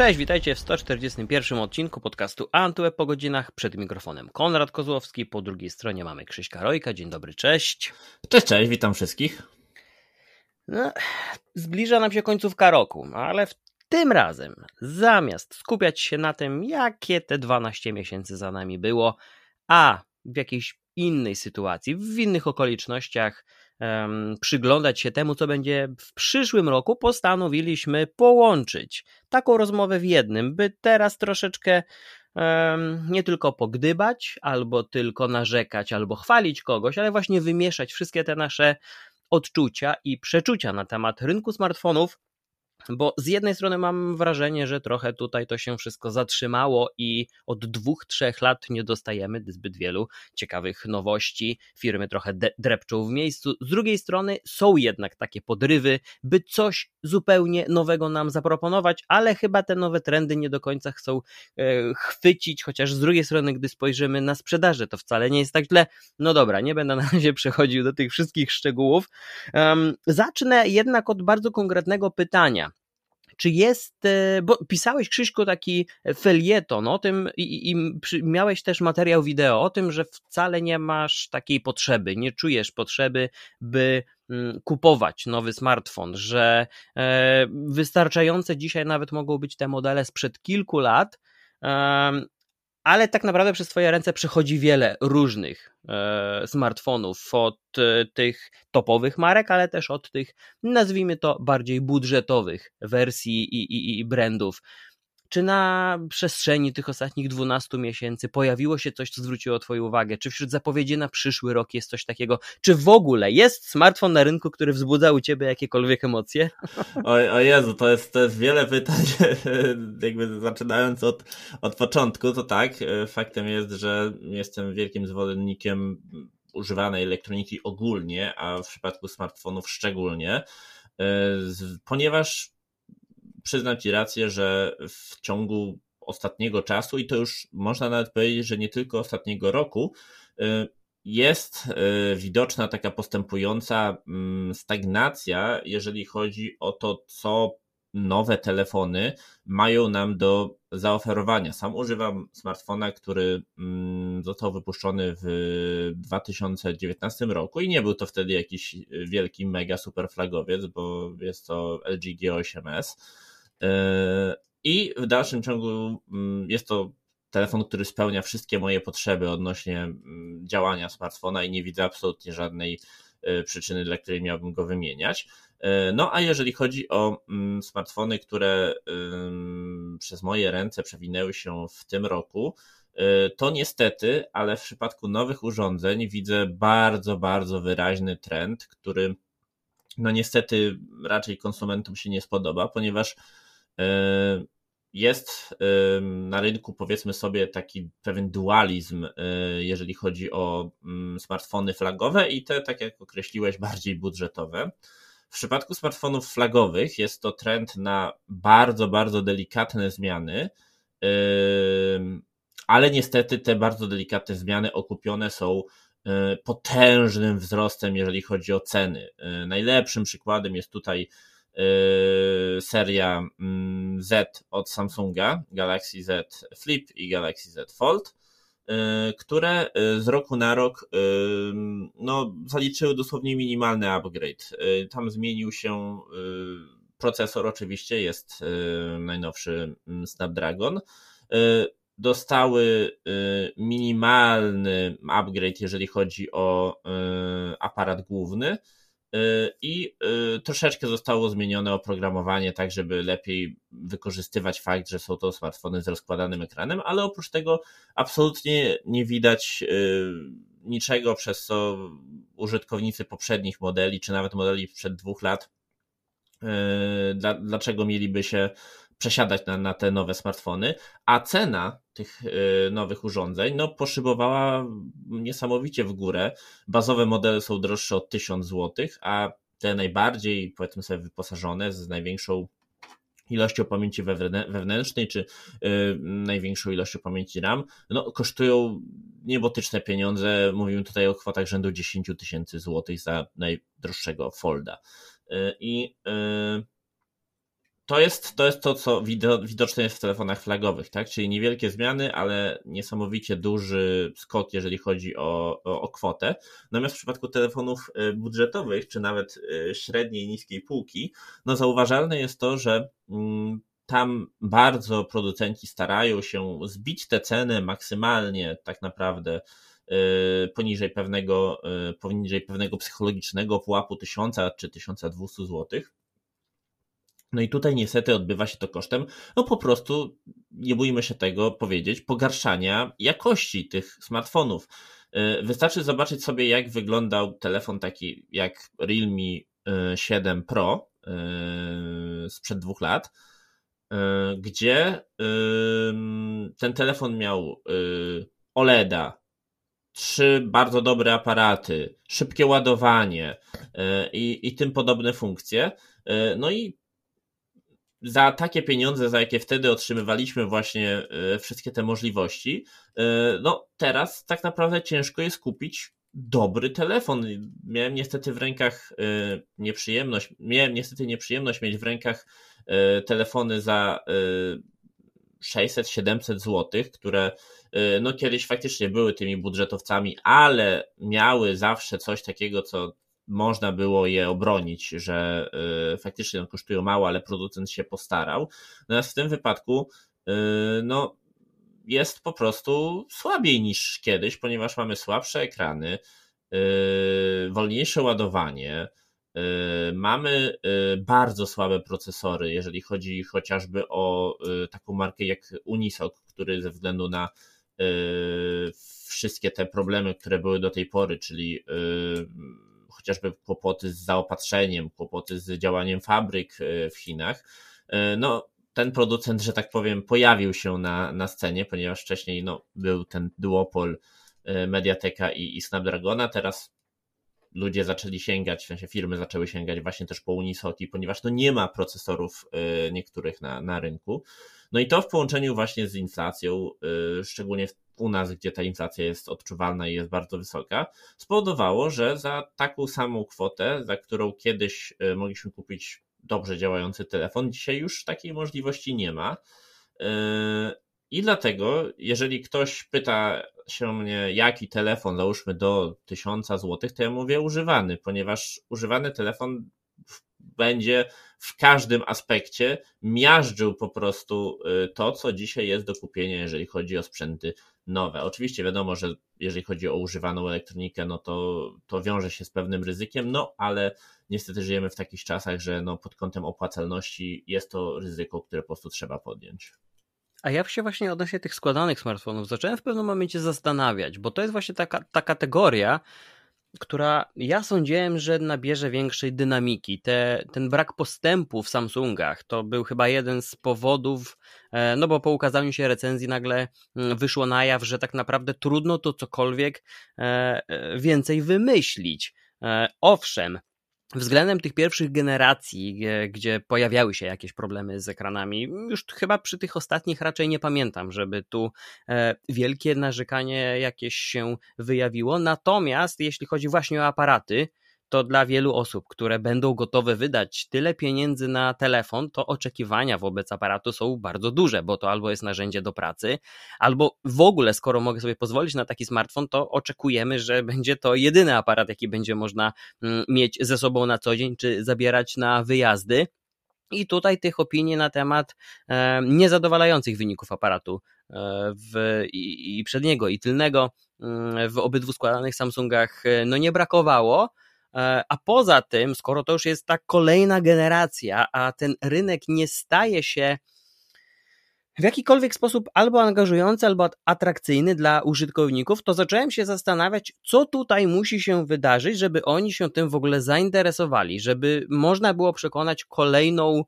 Cześć, witajcie w 141 odcinku podcastu Antweb po godzinach. Przed mikrofonem Konrad Kozłowski, po drugiej stronie mamy Krzyśka Rojka. Dzień dobry, cześć. Cześć, cześć, witam wszystkich. No, zbliża nam się końcówka roku, ale w tym razem zamiast skupiać się na tym, jakie te 12 miesięcy za nami było, a w jakiejś innej sytuacji, w innych okolicznościach, przyglądać się temu, co będzie w przyszłym roku, postanowiliśmy połączyć. Taką rozmowę w jednym, by teraz troszeczkę nie tylko pogdybać, albo tylko narzekać, albo chwalić kogoś, ale właśnie wymieszać wszystkie te nasze odczucia i przeczucia na temat rynku smartfonów bo z jednej strony mam wrażenie, że trochę tutaj to się wszystko zatrzymało i od dwóch, trzech lat nie dostajemy zbyt wielu ciekawych nowości. Firmy trochę drepczą w miejscu. Z drugiej strony są jednak takie podrywy, by coś zupełnie nowego nam zaproponować, ale chyba te nowe trendy nie do końca chcą e, chwycić, chociaż z drugiej strony, gdy spojrzymy na sprzedaży, to wcale nie jest tak źle. No dobra, nie będę na razie przechodził do tych wszystkich szczegółów. Um, zacznę jednak od bardzo konkretnego pytania czy jest, e, bo pisałeś Krzyśku taki felieton o tym i, i miałeś też materiał wideo o tym, że wcale nie masz takiej potrzeby, nie czujesz potrzeby, by mm, kupować nowy smartfon, że e, wystarczające dzisiaj nawet mogą być te modele sprzed kilku lat, ale tak naprawdę przez Twoje ręce przechodzi wiele różnych e, smartfonów, od e, tych topowych marek, ale też od tych, nazwijmy to, bardziej budżetowych wersji i, i, i brandów. Czy na przestrzeni tych ostatnich 12 miesięcy pojawiło się coś, co zwróciło Twoją uwagę? Czy wśród zapowiedzi na przyszły rok jest coś takiego? Czy w ogóle jest smartfon na rynku, który wzbudza u Ciebie jakiekolwiek emocje? O, o Jezu, to jest, to jest wiele pytań. Jakby zaczynając od, od początku, to tak, faktem jest, że jestem wielkim zwolennikiem używanej elektroniki ogólnie, a w przypadku smartfonów szczególnie, ponieważ przyznam Ci rację, że w ciągu ostatniego czasu, i to już można nawet powiedzieć, że nie tylko ostatniego roku, y, jest y, widoczna taka postępująca mm, stagnacja, jeżeli chodzi o to, co nowe telefony mają nam do zaoferowania. Sam używam smartfona, który mm, został wypuszczony w 2019 roku i nie był to wtedy jakiś wielki, mega super flagowiec, bo jest to LG G8S E, I w dalszym ciągu mm, jest to telefon, który spełnia wszystkie moje potrzeby odnośnie mm, działania smartfona i nie widzę absolutnie żadnej e, przyczyny, dla której miałbym go wymieniać. E, no a jeżeli chodzi o mm, smartfony, które przez moje ręce przewinęły się w tym roku, to niestety, ale w przypadku nowych urządzeń widzę bardzo, bardzo wyraźny trend, który no niestety raczej konsumentom się nie spodoba, ponieważ jest e, na rynku, powiedzmy sobie, taki pewien dualizm, e, jeżeli chodzi o mm, smartfony flagowe i te, tak jak określiłeś, bardziej budżetowe. W przypadku smartfonów flagowych jest to trend na bardzo, bardzo delikatne zmiany, ale niestety te bardzo delikatne zmiany okupione są potężnym wzrostem, jeżeli chodzi o ceny. Najlepszym przykładem jest tutaj seria mm, Z od Samsunga, Galaxy Z Flip i Galaxy Z Fold, y, które y, z roku na rok no, zaliczyły dosłownie minimalny upgrade. Tam zmienił się procesor, oczywiście jest najnowszy mm, Snapdragon. Dostały minimalny upgrade, jeżeli chodzi o aparat główny Y, i y, troszeczkę zostało zmienione oprogramowanie, tak żeby lepiej wykorzystywać fakt, że są to smartfony z rozkładanym ekranem, ale oprócz tego absolutnie nie widać y, niczego, przez co użytkownicy poprzednich modeli, czy nawet modeli sprzed dwóch lat, dlaczego mieliby się przesiadać na, na te nowe smartfony, a cena tych y, nowych urządzeń no, poszybowała niesamowicie w górę. Bazowe modele są droższe o 1000 zł, a te najbardziej, powiedzmy sobie, wyposażone z największą ilością pamięci wewnętrznej, czy yy, największą ilością pamięci RAM, no, kosztują niebotyczne pieniądze. Mówimy tutaj o kwotach rzędu 10 tysięcy złotych za najdroższego folda. Yy, I yy, to jest, to jest to, co widoczne jest w telefonach flagowych, tak? Czyli niewielkie zmiany, ale niesamowicie duży skok, jeżeli chodzi o, o, o kwotę. Natomiast w przypadku telefonów y, budżetowych, czy nawet y, średniej, niskiej półki, no zauważalne jest to, że mm, tam bardzo producenci starają się zbić te ceny maksymalnie, tak naprawdę y, poniżej pewnego, poniżej pewnego psychologicznego pułapu 1000 czy 1200 złotych no i tutaj niestety odbywa się to kosztem, no po prostu, nie bójmy się tego powiedzieć, pogarszania jakości tych smartfonów. Y, wystarczy zobaczyć sobie, jak wyglądał telefon taki jak Realme 7 y, Pro y, sprzed dwóch lat, gdzie ten telefon miał OLEDa, trzy bardzo dobre aparaty, szybkie ładowanie i, i tym podobne funkcje. No i za takie pieniądze, za jakie wtedy otrzymywaliśmy właśnie e, wszystkie te możliwości, e, no teraz tak naprawdę ciężko jest kupić dobry telefon. Miałem niestety w rękach e, nieprzyjemność, miałem niestety nieprzyjemność mieć w rękach telefony za 600-700 zł, które no kiedyś faktycznie były tymi budżetowcami, ale miały zawsze coś takiego, co można było je obronić, że y, faktycznie kosztują mało, ale producent się postarał. Natomiast w tym wypadku y, no, jest po prostu słabiej niż kiedyś, ponieważ mamy słabsze ekrany, y, wolniejsze ładowanie, Mamy bardzo słabe procesory, jeżeli chodzi chociażby o taką markę jak Unisoc, który ze względu na wszystkie te problemy, które były do tej pory, czyli chociażby kłopoty z zaopatrzeniem, kłopoty z działaniem fabryk e, w Chinach, e, no ten producent, że tak powiem, pojawił się na, na scenie, ponieważ wcześniej no, był ten duopol e, Mediateka i, i Snapdragona, teraz ludzie zaczęli sięgać, w sensie firmy zaczęły sięgać właśnie też po Unisoki, ponieważ no nie ma procesorów niektórych na, na rynku. No i to w połączeniu właśnie z inflacją, szczególnie w u nas, gdzie ta inflacja jest odczuwalna i jest bardzo wysoka, spowodowało, że za taką samą kwotę, za którą kiedyś e, mogliśmy kupić dobrze działający telefon, dzisiaj już takiej możliwości nie ma. E, I dlatego, jeżeli ktoś pyta się mnie, jaki telefon, załóżmy do 1000 zł, to ja mówię używany, ponieważ używany telefon będzie w każdym aspekcie miażdżył po prostu y, to, co dzisiaj jest do kupienia, jeżeli chodzi o sprzęty nowe. Oczywiście wiadomo, że jeżeli chodzi o używaną elektronikę, no to, to wiąże się z pewnym ryzykiem, no ale niestety żyjemy w takich czasach, że no pod kątem opłacalności jest to ryzyko, które po prostu trzeba podjąć. A ja się właśnie odnośnie tych składanych smartfonów zacząłem w pewnym momencie zastanawiać, bo to jest właśnie taka ta kategoria, która ja sądziłem, że nabierze większej dynamiki. Te, ten brak postępu w Samsungach to był chyba jeden z powodów, e, no bo po ukazaniu się recenzji nagle mm, wyszło na jaw, że tak naprawdę trudno to cokolwiek e, e, więcej wymyślić. Owszem, Względem tych pierwszych generacji, gdzie pojawiały się jakieś problemy z ekranami, już chyba przy tych ostatnich raczej nie pamiętam, żeby tu e, wielkie narzekanie jakieś się wyjawiło. Natomiast jeśli chodzi właśnie o aparaty, to dla wielu osób, które będą gotowe wydać tyle pieniędzy na telefon, to oczekiwania wobec aparatu są bardzo duże, bo to albo jest narzędzie do pracy, albo w ogóle, skoro mogę sobie pozwolić na taki smartfon, to oczekujemy, że będzie to jedyny aparat, jaki będzie można mm, mieć ze sobą na co dzień, czy zabierać na wyjazdy. I tutaj tych opinii na temat e, niezadowalających wyników aparatu e, w, i, i przedniego, i tylnego mm, w obydwu składanych Samsungach e, no nie brakowało. E, a poza tym, skoro to już jest ta kolejna generacja, a ten rynek nie staje się w jakikolwiek sposób albo angażujący, albo atrakcyjny dla użytkowników, to zacząłem się zastanawiać, co tutaj musi się wydarzyć, żeby oni się tym w ogóle zainteresowali, żeby można było przekonać kolejną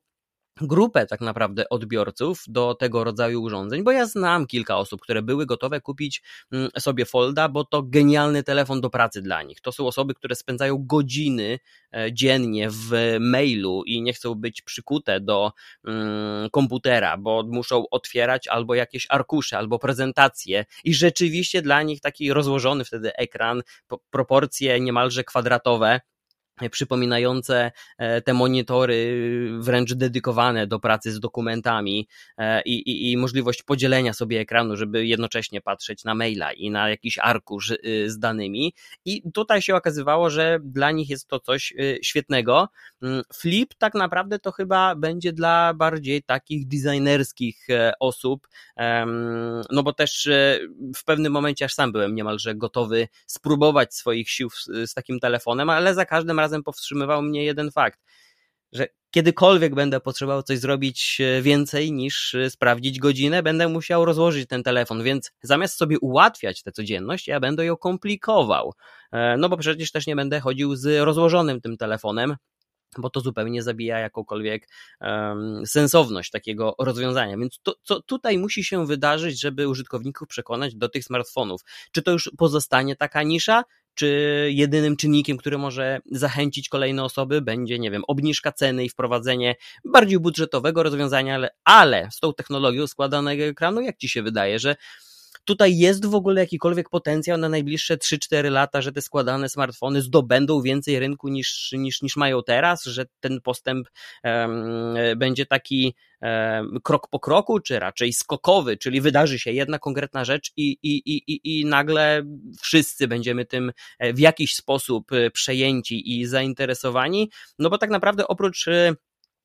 grupę tak naprawdę odbiorców do tego rodzaju urządzeń, bo ja znam kilka osób, które były gotowe kupić mm, sobie Folda, bo to genialny telefon do pracy dla nich. To są osoby, które spędzają godziny e, dziennie w mailu i nie chcą być przykute do mm, komputera, bo muszą otwierać albo jakieś arkusze, albo prezentacje i rzeczywiście dla nich taki rozłożony wtedy ekran, proporcje niemalże kwadratowe przypominające e, te monitory wręcz dedykowane do pracy z dokumentami e, i, i, i, możliwość podzielenia sobie ekranu, żeby jednocześnie patrzeć na maila i na jakiś arkusz y, z danymi. I tutaj się okazywało, że dla nich jest to coś y, świetnego. Mm, Flip tak naprawdę to chyba będzie dla bardziej takich designerskich e, osób, no bo też w pewnym momencie aż sam byłem niemalże gotowy spróbować swoich sił z takim telefonem, ale za każdym razem razem powstrzymywał mnie jeden fakt, że kiedykolwiek będę potrzebował coś zrobić e, więcej niż e, sprawdzić godzinę, będę musiał rozłożyć ten telefon, więc zamiast sobie ułatwiać tę codzienność, ja będę ją komplikował. E, no bo przecież też nie będę chodził z rozłożonym tym telefonem, bo to zupełnie zabija jakąkolwiek um, sensowność takiego rozwiązania. Więc to, co tutaj musi się wydarzyć, żeby użytkowników przekonać do tych smartfonów? Czy to już pozostanie taka nisza, czy jedynym czynnikiem, który może zachęcić kolejne osoby, będzie, nie wiem, obniżka ceny i wprowadzenie bardziej budżetowego rozwiązania, ale, ale z tą technologią składanego ekranu, jak ci się wydaje, że tutaj jest w ogóle jakikolwiek potencjał na najbliższe 3-4 lata, że te składane smartfony zdobędą więcej rynku niż, niż, niż mają teraz, że ten postęp um, będzie taki um, krok po kroku, czy raczej skokowy, czyli wydarzy się jedna konkretna rzecz i, i, i, i nagle wszyscy będziemy tym e, w jakiś sposób e, przejęci i zainteresowani, no bo tak naprawdę oprócz e,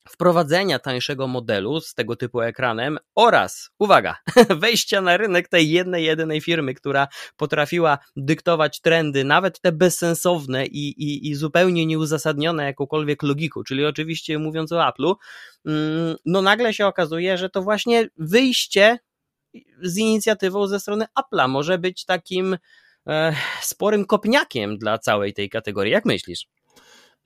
wprowadzenia tańszego modelu z tego typu ekranem oraz, uwaga, wejścia na rynek tej jednej, jedynej firmy, która potrafiła dyktować trendy, nawet te bezsensowne i, i, i zupełnie nieuzasadnione jakąkolwiek logiką, czyli oczywiście mówiąc o Apple'u, mm, no nagle się okazuje, że to właśnie wyjście z inicjatywą ze strony Apple'a może być takim e, sporym kopniakiem dla całej tej kategorii. Jak myślisz?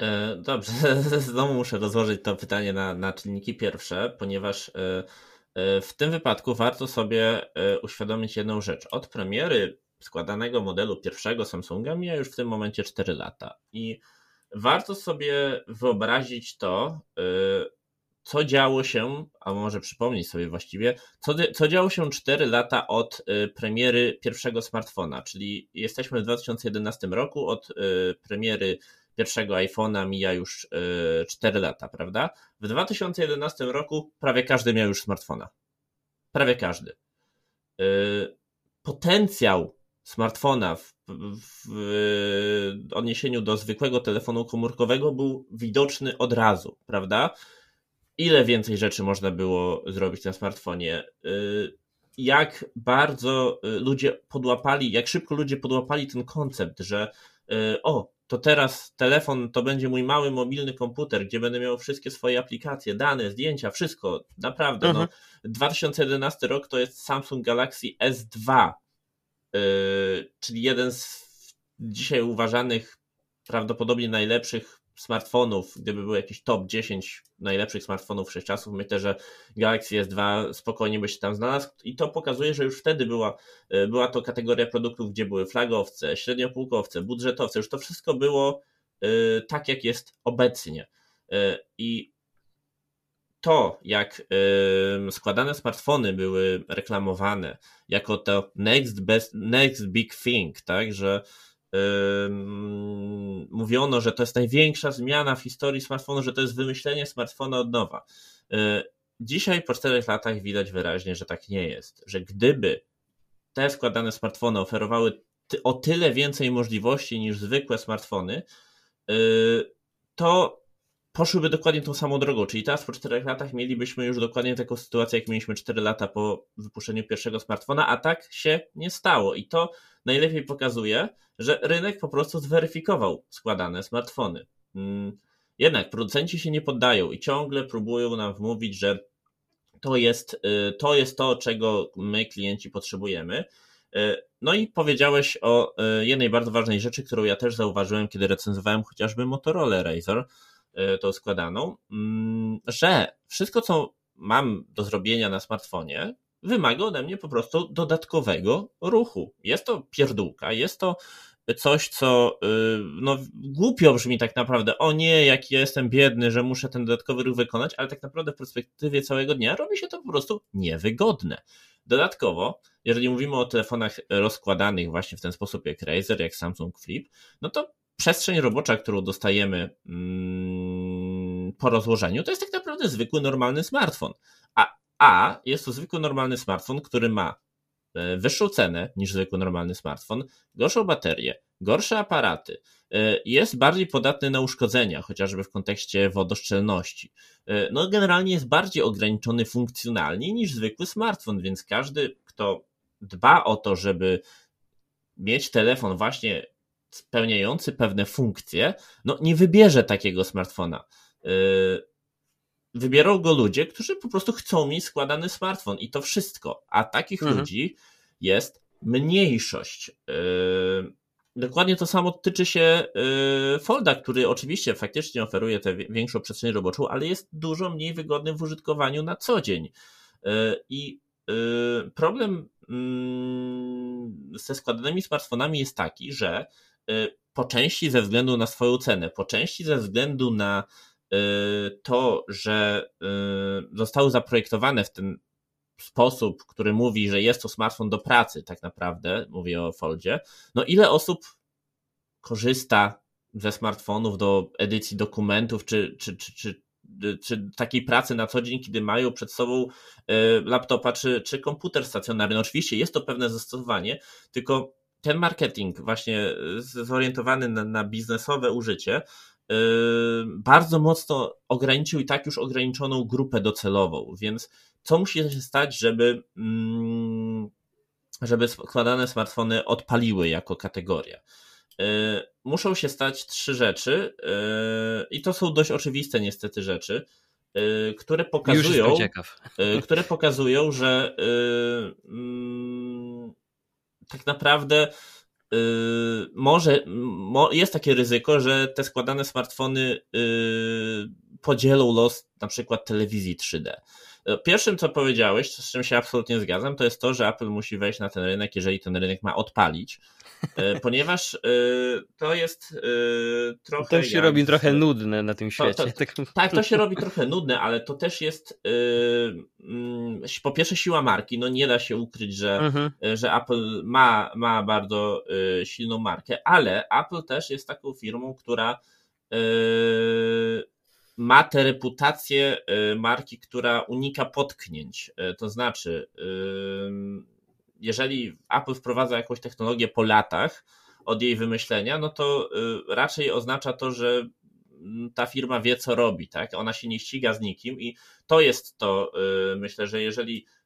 E, dobrze, znowu muszę rozłożyć to pytanie na, na czynniki pierwsze, ponieważ e, e, w tym wypadku warto sobie uświadomić jedną rzecz. Od premiery składanego modelu pierwszego Samsunga mija już w tym momencie 4 lata i warto sobie wyobrazić to, co działo się, a może przypomnieć sobie właściwie, co, co działo się 4 lata od premiery pierwszego smartfona, czyli jesteśmy w 2011 roku, od premiery pierwszego iPhone'a mija już 4 e, lata, prawda? W 2011 roku prawie każdy miał już smartfona. Prawie każdy. E, potencjał smartfona w, w, odniesieniu do zwykłego telefonu komórkowego był widoczny od razu, prawda? Ile więcej rzeczy można było zrobić na smartfonie? Jak bardzo ludzie podłapali, jak szybko ludzie podłapali ten koncept, że o, to teraz telefon to będzie mój mały mobilny komputer, gdzie będę miał wszystkie swoje aplikacje, dane, zdjęcia, wszystko. Naprawdę. No. Mhm. No, 2011 rok to jest Samsung Galaxy S2, yy, czyli jeden z dzisiaj uważanych prawdopodobnie najlepszych smartfonów, gdyby był jakiś top 10 najlepszych smartfonów wszechczasów, myślę, że Galaxy S2 spokojnie by się tam znalazł i to pokazuje, że już wtedy była, e, była to kategoria produktów, gdzie były flagowce, średniopółkowce, budżetowce, już to wszystko było e, tak, jak jest obecnie. E, I to, jak składane smartfony były reklamowane jako to next best, next big thing, tak, że mówiono, że to jest największa zmiana w historii smartfonu, że to jest wymyślenie smartfona od nowa. E, dzisiaj po czterech latach widać wyraźnie, że tak nie jest, że gdyby te składane smartfony oferowały o tyle więcej możliwości niż zwykłe smartfony, e, to poszłyby dokładnie tą samą drogą, czyli teraz po czterech latach mielibyśmy już dokładnie taką sytuację, jak mieliśmy cztery lata po wypuszczeniu pierwszego smartfona, a tak się nie stało i to najlepiej pokazuje, że rynek po prostu zweryfikował składane smartfony. Mm, jednak producenci się nie poddają i ciągle próbują nam wmówić, że to jest y, to, jest to czego my, klienci, potrzebujemy. Y, no i powiedziałeś o y, jednej bardzo ważnej rzeczy, którą ja też zauważyłem, kiedy recenzowałem chociażby Motorola Razr, tą składaną, mm, że wszystko, co mam do zrobienia na smartfonie, wymaga ode mnie po prostu dodatkowego ruchu. Jest to pierdółka, jest to coś, co y, no, głupio brzmi tak naprawdę. O nie, jak jestem biedny, że muszę ten dodatkowy ruch wykonać, ale tak naprawdę w perspektywie całego dnia robi się to po prostu niewygodne. Dodatkowo, jeżeli mówimy o telefonach rozkładanych właśnie w ten sposób jak Razer, jak Samsung Flip, no to przestrzeń robocza, którą dostajemy mm, po rozłożeniu, to jest tak naprawdę zwykły, normalny smartfon. A, a jest to zwykły, normalny smartfon, który ma e, wyższą cenę niż zwykły, normalny smartfon, gorszą baterię, gorsze aparaty, e, jest bardziej podatny na uszkodzenia, chociażby w kontekście wodoszczelności. E, no, generalnie jest bardziej ograniczony funkcjonalnie niż zwykły smartfon, więc każdy, kto dba o to, żeby mieć telefon właśnie spełniający pewne funkcje, no nie wybierze takiego smartfona. Y, wybierą go ludzie, którzy po prostu chcą mieć składany smartfon i to wszystko. A takich mhm. ludzi jest mniejszość. Y, dokładnie to samo tyczy się y, Folda, który oczywiście faktycznie oferuje tę większą przestrzeń roboczą, ale jest dużo mniej wygodny w użytkowaniu na co dzień. I problem mm, ze składanymi smartfonami jest taki, że po części ze względu na swoją cenę, po części ze względu na y, to, że y, zostały zaprojektowane w ten sposób, który mówi, że jest to smartfon do pracy, tak naprawdę, mówię o Foldzie. No ile osób korzysta ze smartfonów do edycji dokumentów, czy, czy, czy, czy, czy takiej pracy na co dzień, kiedy mają przed sobą laptopa czy, czy komputer stacjonarny. No oczywiście jest to pewne zastosowanie, tylko ten marketing właśnie zorientowany na, na biznesowe użycie yy, bardzo mocno ograniczył i tak już ograniczoną grupę docelową, więc co musi się stać, żeby mm, żeby składane smartfony odpaliły jako kategoria? Yy, muszą się stać trzy rzeczy yy, i to są dość oczywiste niestety rzeczy, które pokazują, które pokazują, że mm, tak naprawdę yy, może jest takie ryzyko, że te składane smartfony yy, podzielą los na przykład telewizji 3D. Pierwszym, co powiedziałeś, z czym się absolutnie zgadzam, to jest to, że Apple musi wejść na ten rynek, jeżeli ten rynek ma odpalić. E, ponieważ e, to jest e, trochę. To się jak... robi trochę nudne na tym świecie. To, to, tak, to się robi trochę nudne, ale to też jest mm, po pierwsze siła marki. No nie da się ukryć, że, mhm. że Apple ma, ma bardzo silną markę, ale Apple też jest taką firmą, która ma tę reputację marki, która unika potknięć. To znaczy, jeżeli Apple wprowadza jakąś technologię po latach od jej wymyślenia, no to y, raczej oznacza to, że ta firma wie, co robi, tak? Ona się nie ściga z nikim i to jest to, y, myślę, że jeżeli y,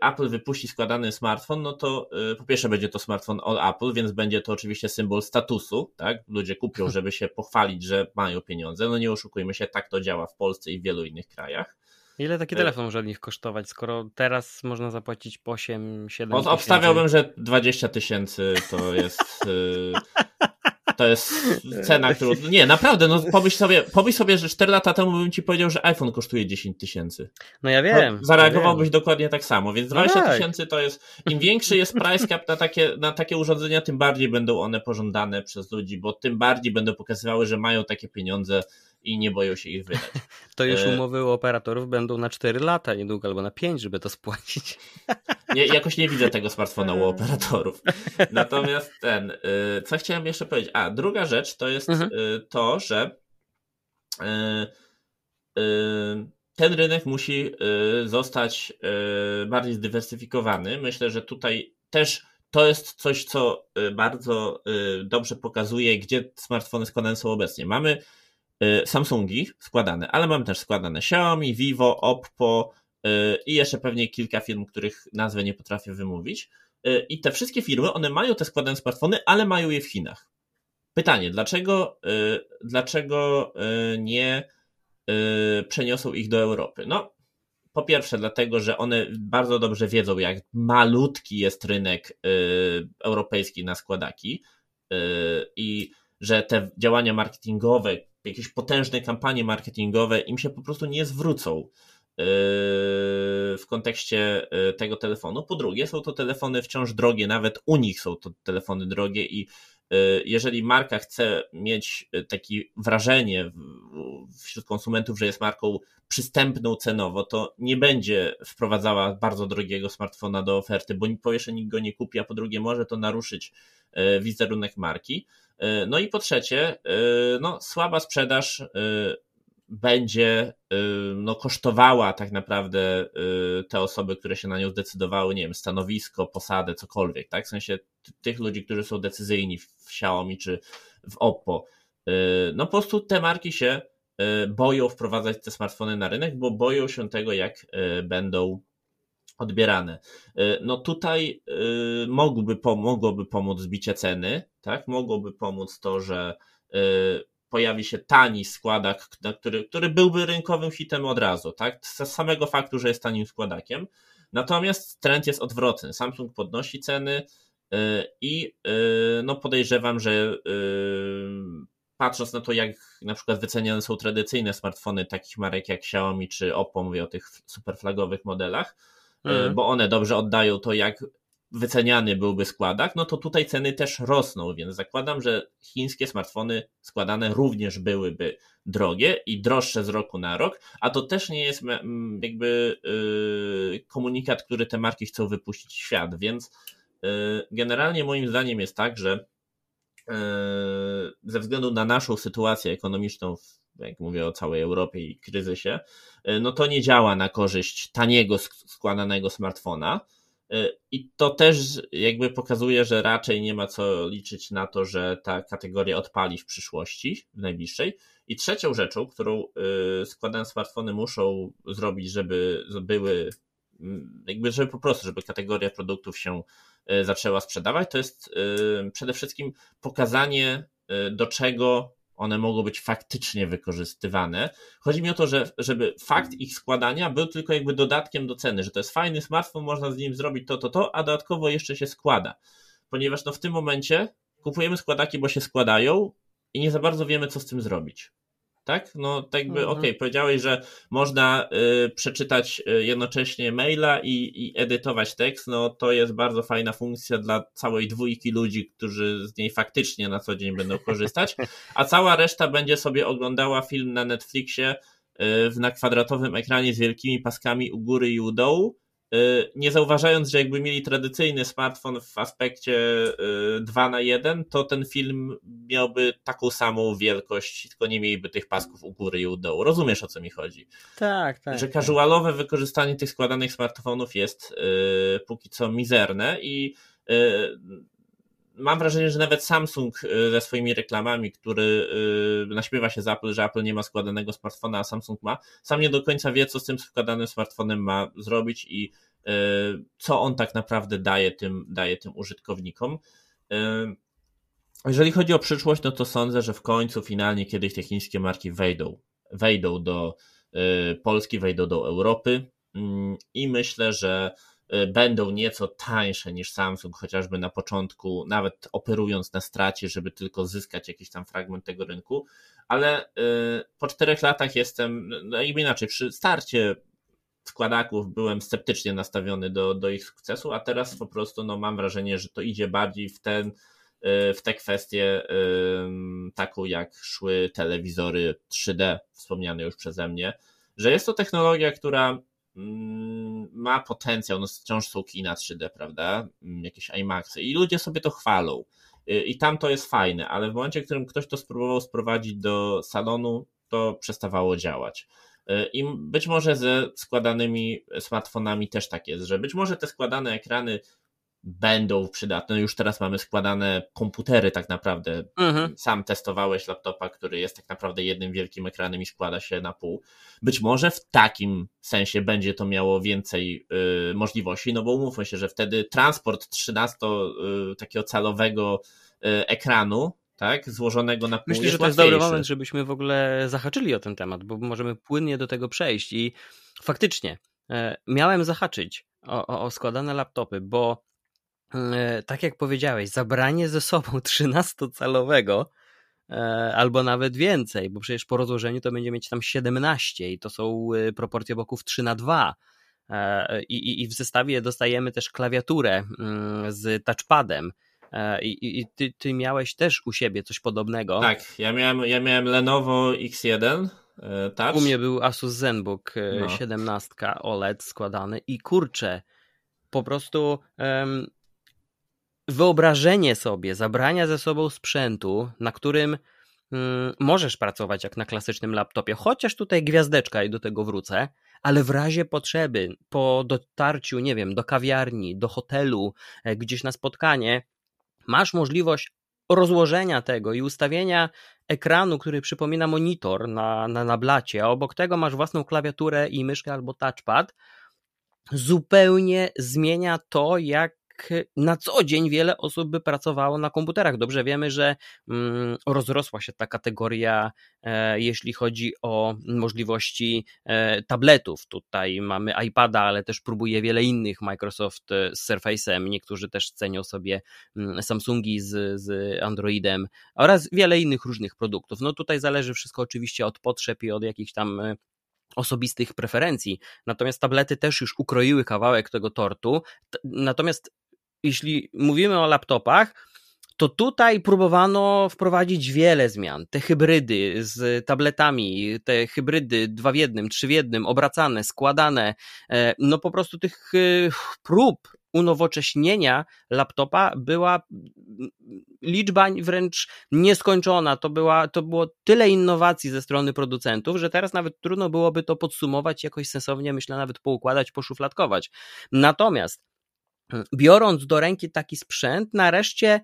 Apple wypuści składany smartfon, no to po pierwsze będzie to smartfon od Apple, więc będzie to oczywiście symbol statusu, tak? Ludzie kupią, żeby się pochwalić, że mają pieniądze. No nie oszukujmy się, tak to działa w Polsce i w wielu innych krajach. Ile taki e, telefon może nich kosztować, skoro teraz można zapłacić po 8, 7 tysięcy? Obstawiałbym, że 20 tysięcy to jest... To jest cena, którą. Nie, naprawdę, no pomyśl sobie, pomyśl sobie, że 4 lata temu bym ci powiedział, że iPhone kosztuje 10 tysięcy. No ja wiem. No, zareagowałbyś wiem. dokładnie tak samo, więc 20 no tak. tysięcy to jest. Im większy jest price cap na takie, na takie urządzenia, tym bardziej będą one pożądane przez ludzi, bo tym bardziej będą pokazywały, że mają takie pieniądze i nie boją się ich wydać. To już e, umowy u operatorów będą na 4 lata niedługo, albo na 5, żeby to spłacić. Nie, jakoś nie widzę tego smartfona u operatorów. Natomiast ten, e, co chciałem jeszcze powiedzieć? A, druga rzecz to jest mhm. E, to, że ten rynek musi zostać bardziej zdywersyfikowany. Myślę, że tutaj też to jest coś, co bardzo dobrze pokazuje, gdzie smartfony składane są obecnie. Mamy Samsungi składane, ale mam też składane Xiaomi, Vivo, Oppo y, i jeszcze pewnie kilka firm, których nazwę nie potrafię wymówić. Y, I te wszystkie firmy, one mają te składane smartfony, ale mają je w Chinach. Pytanie, dlaczego, dlaczego nie przeniosą ich do Europy? No, po pierwsze, dlatego, że one bardzo dobrze wiedzą, jak malutki jest rynek europejski na składaki i że te działania marketingowe, jakieś potężne kampanie marketingowe im się po prostu nie zwrócą yy, w kontekście yy, tego telefonu. Po drugie, są to telefony wciąż drogie, nawet u nich są to telefony drogie i yy, jeżeli marka chce mieć takie wrażenie wśród konsumentów, że jest marką przystępną cenowo, to nie będzie wprowadzała bardzo drogiego smartfona do oferty, bo po pierwsze nikt go nie kupi, a po drugie może to naruszyć wizerunek marki. No i po trzecie, no, słaba sprzedaż będzie no, kosztowała tak naprawdę te osoby, które się na nią zdecydowały, nie wiem, stanowisko, posadę, cokolwiek, tak? W sensie tych ludzi, którzy są decyzyjni w Xiaomi czy w Oppo. No po prostu te marki się boją wprowadzać te smartfony na rynek, bo boją się tego, jak będą odbierane. No tutaj mogłoby, mogłoby pomóc zbicie ceny, tak? Mogłoby pomóc to, że pojawi się tani składak, który, który byłby rynkowym hitem od razu, tak? Z samego faktu, że jest tanim składakiem. Natomiast trend jest odwrotny. Samsung podnosi ceny y, i y, no podejrzewam, że y, patrząc na to, jak na przykład wyceniane są tradycyjne smartfony takich marek jak Xiaomi czy Oppo, mówię o tych superflagowych modelach, mm. bo one dobrze oddają to, jak wyceniany byłby składak, no to tutaj ceny też rosną, więc zakładam, że chińskie smartfony składane również byłyby drogie i droższe z roku na rok, a to też nie jest jakby yy, komunikat, który te marki chcą wypuścić w świat, więc yy, generalnie moim zdaniem jest tak, że ze względu na naszą sytuację ekonomiczną jak mówię o całej Europie i kryzysie, no to nie działa na korzyść taniego składanego smartfona, E, I to też jakby pokazuje, że raczej nie ma co liczyć na to, że ta kategoria odpali w przyszłości, w najbliższej. I trzecią rzeczą, którą e, składane smartfony muszą zrobić, żeby były, jakby, żeby po prostu, żeby kategoria produktów się e, zaczęła sprzedawać, to jest przede wszystkim pokazanie, do czego one mogą być faktycznie wykorzystywane. Chodzi mi o to, że, żeby fakt ich składania był tylko jakby dodatkiem do ceny, że to jest fajny smartfon, można z nim zrobić to, to, to, a dodatkowo jeszcze się składa. Ponieważ no w tym momencie kupujemy składaki, bo się składają i nie za bardzo wiemy, co z tym zrobić tak? No tak jakby, mhm. okej, okay, powiedziałeś, że można y, przeczytać y, jednocześnie maila i, i, edytować tekst, no to jest bardzo fajna funkcja dla całej dwójki ludzi, którzy z niej faktycznie na co dzień będą korzystać, a cała reszta będzie sobie oglądała film na Netflixie y, na kwadratowym ekranie z wielkimi paskami u góry i u dołu, nie zauważając, że jakby mieli tradycyjny smartfon w aspekcie 2 y, na 1, to ten film miałby taką samą wielkość, tylko nie mieliby tych pasków u góry i u dołu. Rozumiesz o co mi chodzi? Tak, tak. Że casualowe wykorzystanie tych składanych smartfonów jest yy, póki co mizerne i mam wrażenie, że nawet Samsung y, ze swoimi reklamami, który y, naśmiewa się z Apple, że Apple nie ma składanego smartfona, a Samsung ma, sam nie do końca wie, co z tym składanym smartfonem ma zrobić i y, co on tak naprawdę daje tym, daje tym użytkownikom. Jeżeli chodzi o przyszłość, no to sądzę, że w końcu finalnie kiedyś te chińskie marki wejdą, wejdą do Polski, wejdą do Europy mm, i myślę, że będą nieco tańsze niż Samsung, chociażby na początku, nawet operując na stracie, żeby tylko zyskać jakiś tam fragment tego rynku, ale y, po czterech latach jestem, no jakby inaczej, przy starcie składaków byłem sceptycznie nastawiony do, do ich sukcesu, a teraz po prostu no, mam wrażenie, że to idzie bardziej w ten y, w tę kwestię taką jak szły telewizory 3D, wspomniane już przeze mnie, że jest to technologia, która ma potencjał, no wciąż są kina 3D, prawda, mm, jakieś IMAXy. I ludzie sobie to chwalą. Y, i tam to jest fajne, ale w momencie, w którym ktoś to spróbował sprowadzić do salonu, to przestawało działać. Y, I być może ze składanymi smartfonami też tak jest, że być może te składane ekrany będą przydatne. Już teraz mamy składane komputery tak naprawdę. Mhm. Sam testowałeś laptopa, który jest tak naprawdę jednym wielkim ekranem i składa się na pół. Być może w takim sensie będzie to miało więcej y, możliwości, no bo umówmy się, że wtedy transport 13 y, takiego calowego y, ekranu tak, złożonego na pół Myślę, że to jest dobry moment, żebyśmy w ogóle zahaczyli o ten temat, bo możemy płynnie do tego przejść i faktycznie e, miałem zahaczyć o, o, o składane laptopy, bo tak jak powiedziałeś, zabranie ze sobą 13-calowego e, albo nawet więcej, bo przecież po rozłożeniu to będzie mieć tam 17 i to są e, proporcje boków 3 na 2. I, i, I w zestawie dostajemy też klawiaturę mm, z touchpadem. I, i ty, ty miałeś też u siebie coś podobnego. Tak, ja miałem, ja miałem Lenovo X1 Touch. U mnie był Asus ZenBook no. 17 OLED składany i kurczę, po prostu um, wyobrażenie sobie zabrania ze sobą sprzętu, na którym mm, możesz pracować jak na klasycznym laptopie, chociaż tutaj gwiazdeczka i do tego wrócę, ale w razie potrzeby, po dotarciu, nie wiem, do kawiarni, do hotelu, e, gdzieś na spotkanie, masz możliwość rozłożenia tego i ustawienia ekranu, który przypomina monitor na, na, na blacie, a obok tego masz własną klawiaturę i myszkę albo touchpad, zupełnie zmienia to, jak na co dzień wiele osób by pracowało na komputerach. Dobrze wiemy, że mm, rozrosła się ta kategoria, e, jeśli chodzi o możliwości e, tabletów. Tutaj mamy iPada, ale też próbuje wiele innych Microsoft e, z Surface'em. Niektórzy też cenią sobie mm, Samsungi z, z Androidem oraz wiele innych różnych produktów. No tutaj zależy wszystko oczywiście od potrzeb i od jakichś tam osobistych preferencji. Natomiast tablety też już ukroiły kawałek tego tortu. Natomiast jeśli mówimy o laptopach, to tutaj próbowano wprowadzić wiele zmian. Te hybrydy z tabletami, te hybrydy dwa w jednym, trzy w jednym, obracane, składane, e, no po prostu tych e, prób unowocześnienia laptopa była liczba wręcz nieskończona. To, była, to było tyle innowacji ze strony producentów, że teraz nawet trudno byłoby to podsumować jakoś sensownie, myślę, nawet poukładać, poszufladkować. Natomiast biorąc do ręki taki sprzęt, nareszcie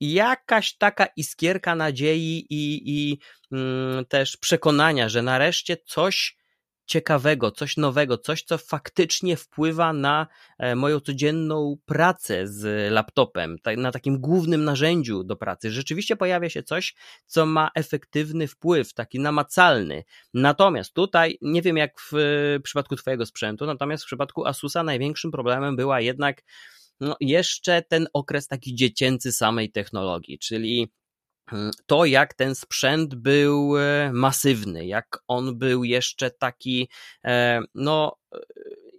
jakaś taka iskierka nadziei i, i mm, też przekonania, że nareszcie coś ciekawego, coś nowego, coś, co faktycznie wpływa na e, moją codzienną pracę z laptopem, na takim głównym narzędziu do pracy. Rzeczywiście pojawia się coś, co ma efektywny wpływ, taki namacalny. Natomiast tutaj, nie wiem jak w przypadku Twojego sprzętu, natomiast w przypadku Asusa największym problemem była jednak no, jeszcze ten okres taki dziecięcy samej technologii, czyli to, jak ten sprzęt był e, masywny, jak on był jeszcze taki, e, no, e,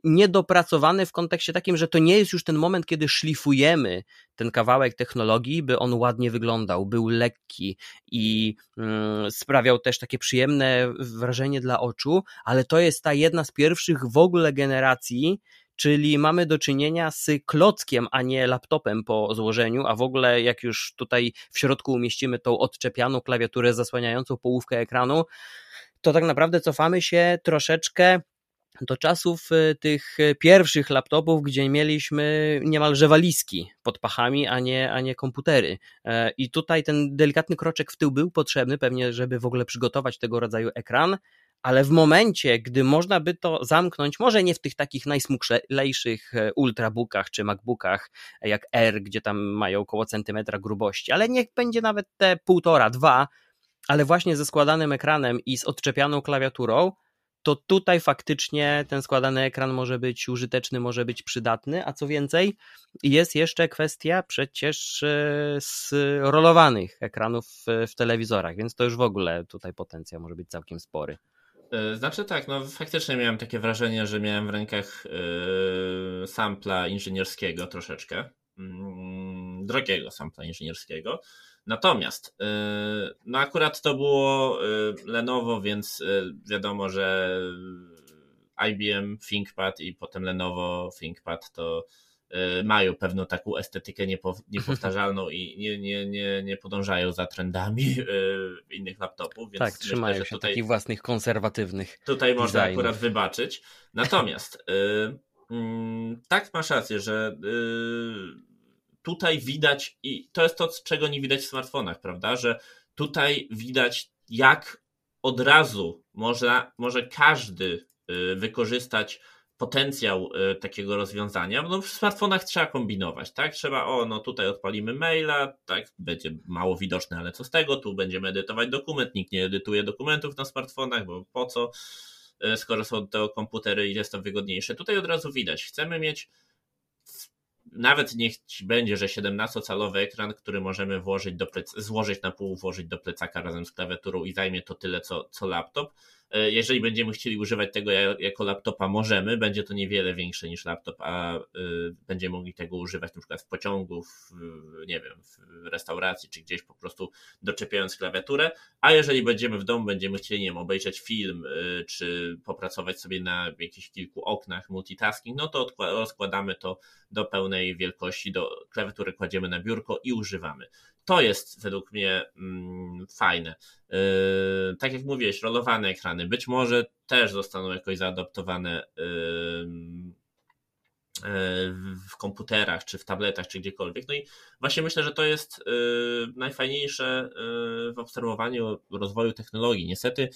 niedopracowany w kontekście takim, że to nie jest już ten moment, kiedy szlifujemy ten kawałek technologii, by on ładnie wyglądał, był lekki i mm, sprawiał też takie przyjemne wrażenie dla oczu, ale to jest ta jedna z pierwszych w ogóle generacji czyli mamy do czynienia z klockiem, a nie laptopem po złożeniu, a w ogóle jak już tutaj w środku umieścimy tą odczepianą klawiaturę zasłaniającą połówkę ekranu, to tak naprawdę cofamy się troszeczkę do czasów y, tych pierwszych laptopów, gdzie mieliśmy niemalże walizki pod pachami, a nie, a nie komputery. E, I tutaj ten delikatny kroczek w tył był potrzebny, pewnie, żeby w ogóle przygotować tego rodzaju ekran, ale w momencie, gdy można by to zamknąć, może nie w tych takich najsmuklejszych e, ultrabookach czy macbookach jak R, gdzie tam mają około centymetra grubości, ale niech będzie nawet te półtora, dwa, ale właśnie ze składanym ekranem i z odczepianą klawiaturą, to tutaj faktycznie ten składany ekran może być użyteczny, może być przydatny, a co więcej, jest jeszcze kwestia przecież rolowanych e, ekranów w telewizorach, więc to już w ogóle tutaj potencjał może być całkiem spory. E, znaczy tak, no faktycznie miałem takie wrażenie, że miałem w rękach yy, sampla inżynierskiego troszeczkę. Yy, drogiego sampla inżynierskiego. Natomiast, yy, no akurat to było Lenovo, więc wiadomo, że IBM ThinkPad i potem Lenovo ThinkPad to mają pewną taką estetykę niepowtarzalną i nie, nie, nie, nie podążają za trendami e, innych laptopów. Więc tak, myślę, trzymają się tutaj, takich własnych konserwatywnych. Tutaj designów. można akurat wybaczyć. Natomiast e, mm, tak masz rację, że tutaj widać, i to jest to, czego nie widać w smartfonach, prawda? Że tutaj widać, jak od razu można, może każdy wykorzystać potencjał y, takiego rozwiązania. No w smartfonach trzeba kombinować, tak? Trzeba, o, no tutaj odpalimy maila, tak, będzie mało widoczne, ale co z tego? Tu będziemy edytować dokument, nikt nie edytuje dokumentów na smartfonach, bo po co? Y, skoro są to komputery i jest to wygodniejsze. Tutaj od razu widać, chcemy mieć nawet niech będzie, że 17-calowy ekran, który możemy włożyć do plec- złożyć na pół, włożyć do plecaka razem z klawiaturą i zajmie to tyle co, co laptop, jeżeli będziemy chcieli używać tego jako laptopa, możemy, będzie to niewiele większe niż laptop, a będziemy mogli tego używać na przykład w pociągu, w, nie wiem, w restauracji, czy gdzieś po prostu doczepiając klawiaturę, a jeżeli będziemy w domu, będziemy chcieli, nie wiem, obejrzeć film, czy popracować sobie na jakichś kilku oknach, multitasking, no to rozkładamy to do pełnej wielkości, do klawiatury kładziemy na biurko i używamy. To jest według mnie mm, fajne. Yy, tak jak mówiłeś, rolowane ekrany być może też zostaną jakoś zaadaptowane yy, w komputerach, czy w tabletach, czy gdziekolwiek. No i właśnie myślę, że to jest najfajniejsze w obserwowaniu rozwoju technologii. Niestety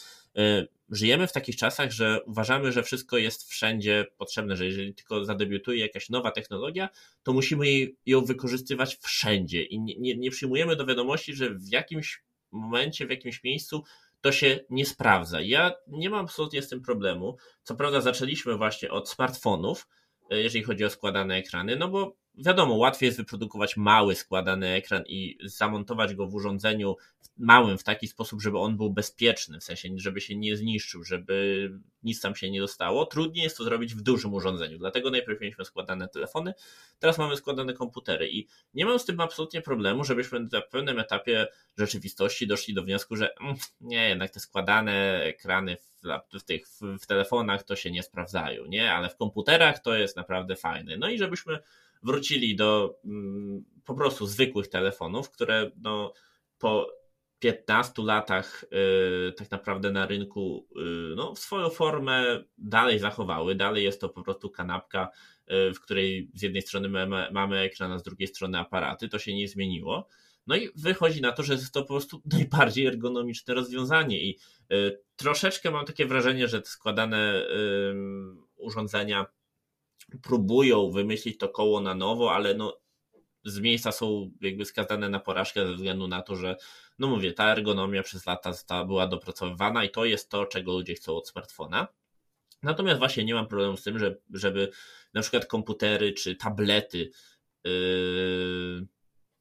żyjemy w takich czasach, że uważamy, że wszystko jest wszędzie potrzebne, że jeżeli tylko zadebiutuje jakaś nowa technologia, to musimy ją wykorzystywać wszędzie i nie, nie, nie przyjmujemy do wiadomości, że w jakimś momencie, w jakimś miejscu to się nie sprawdza. Ja nie mam absolutnie z tym problemu. Co prawda zaczęliśmy właśnie od smartfonów, E, jeżeli chodzi o składane ekrany, no bo wiadomo, łatwiej jest wyprodukować mały składany ekran i zamontować go w urządzeniu małym w taki sposób, żeby on był bezpieczny, w sensie, żeby się nie zniszczył, żeby nic tam się nie dostało. Trudniej jest to zrobić w dużym urządzeniu, dlatego najpierw mieliśmy składane telefony, teraz mamy składane komputery i nie mam z tym absolutnie problemu, żebyśmy na pewnym etapie rzeczywistości doszli do wniosku, że mm, nie, jednak te składane ekrany w, tych w telefonach to się nie sprawdzają, nie, ale w komputerach to jest naprawdę fajne. No i żebyśmy wrócili do mm, po prostu zwykłych telefonów, które no, po 15 latach y, tak naprawdę na rynku y, no, swoją formę dalej zachowały. Dalej jest to po prostu kanapka, y, w której z jednej strony mamy, mamy ekran, a z drugiej strony aparaty. To się nie zmieniło. No i wychodzi na to, że jest to po prostu najbardziej ergonomiczne rozwiązanie i troszeczkę mam takie wrażenie, że składane urządzenia próbują wymyślić to koło na nowo, ale no z miejsca są jakby skazane na porażkę ze względu na to, że no mówię, ta ergonomia przez lata była dopracowywana i to jest to, czego ludzie chcą od smartfona. Natomiast właśnie nie mam problemu z tym, że, żeby na przykład komputery czy tablety yy,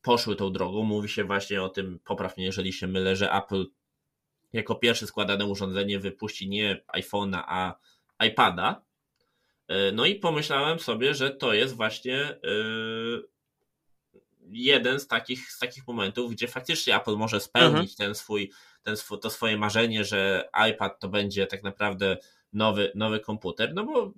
poszły tą drogą. Mówi się właśnie o tym, poprawnie jeżeli się mylę, że Apple jako pierwsze składane urządzenie wypuści nie iPhone'a, a iPada, no i pomyślałem sobie, że to jest właśnie e, jeden z takich, z takich momentów, gdzie faktycznie Apple może spełnić mhm. ten swój, ten swój, to swoje marzenie, że iPad to będzie tak naprawdę nowy, nowy komputer, no bo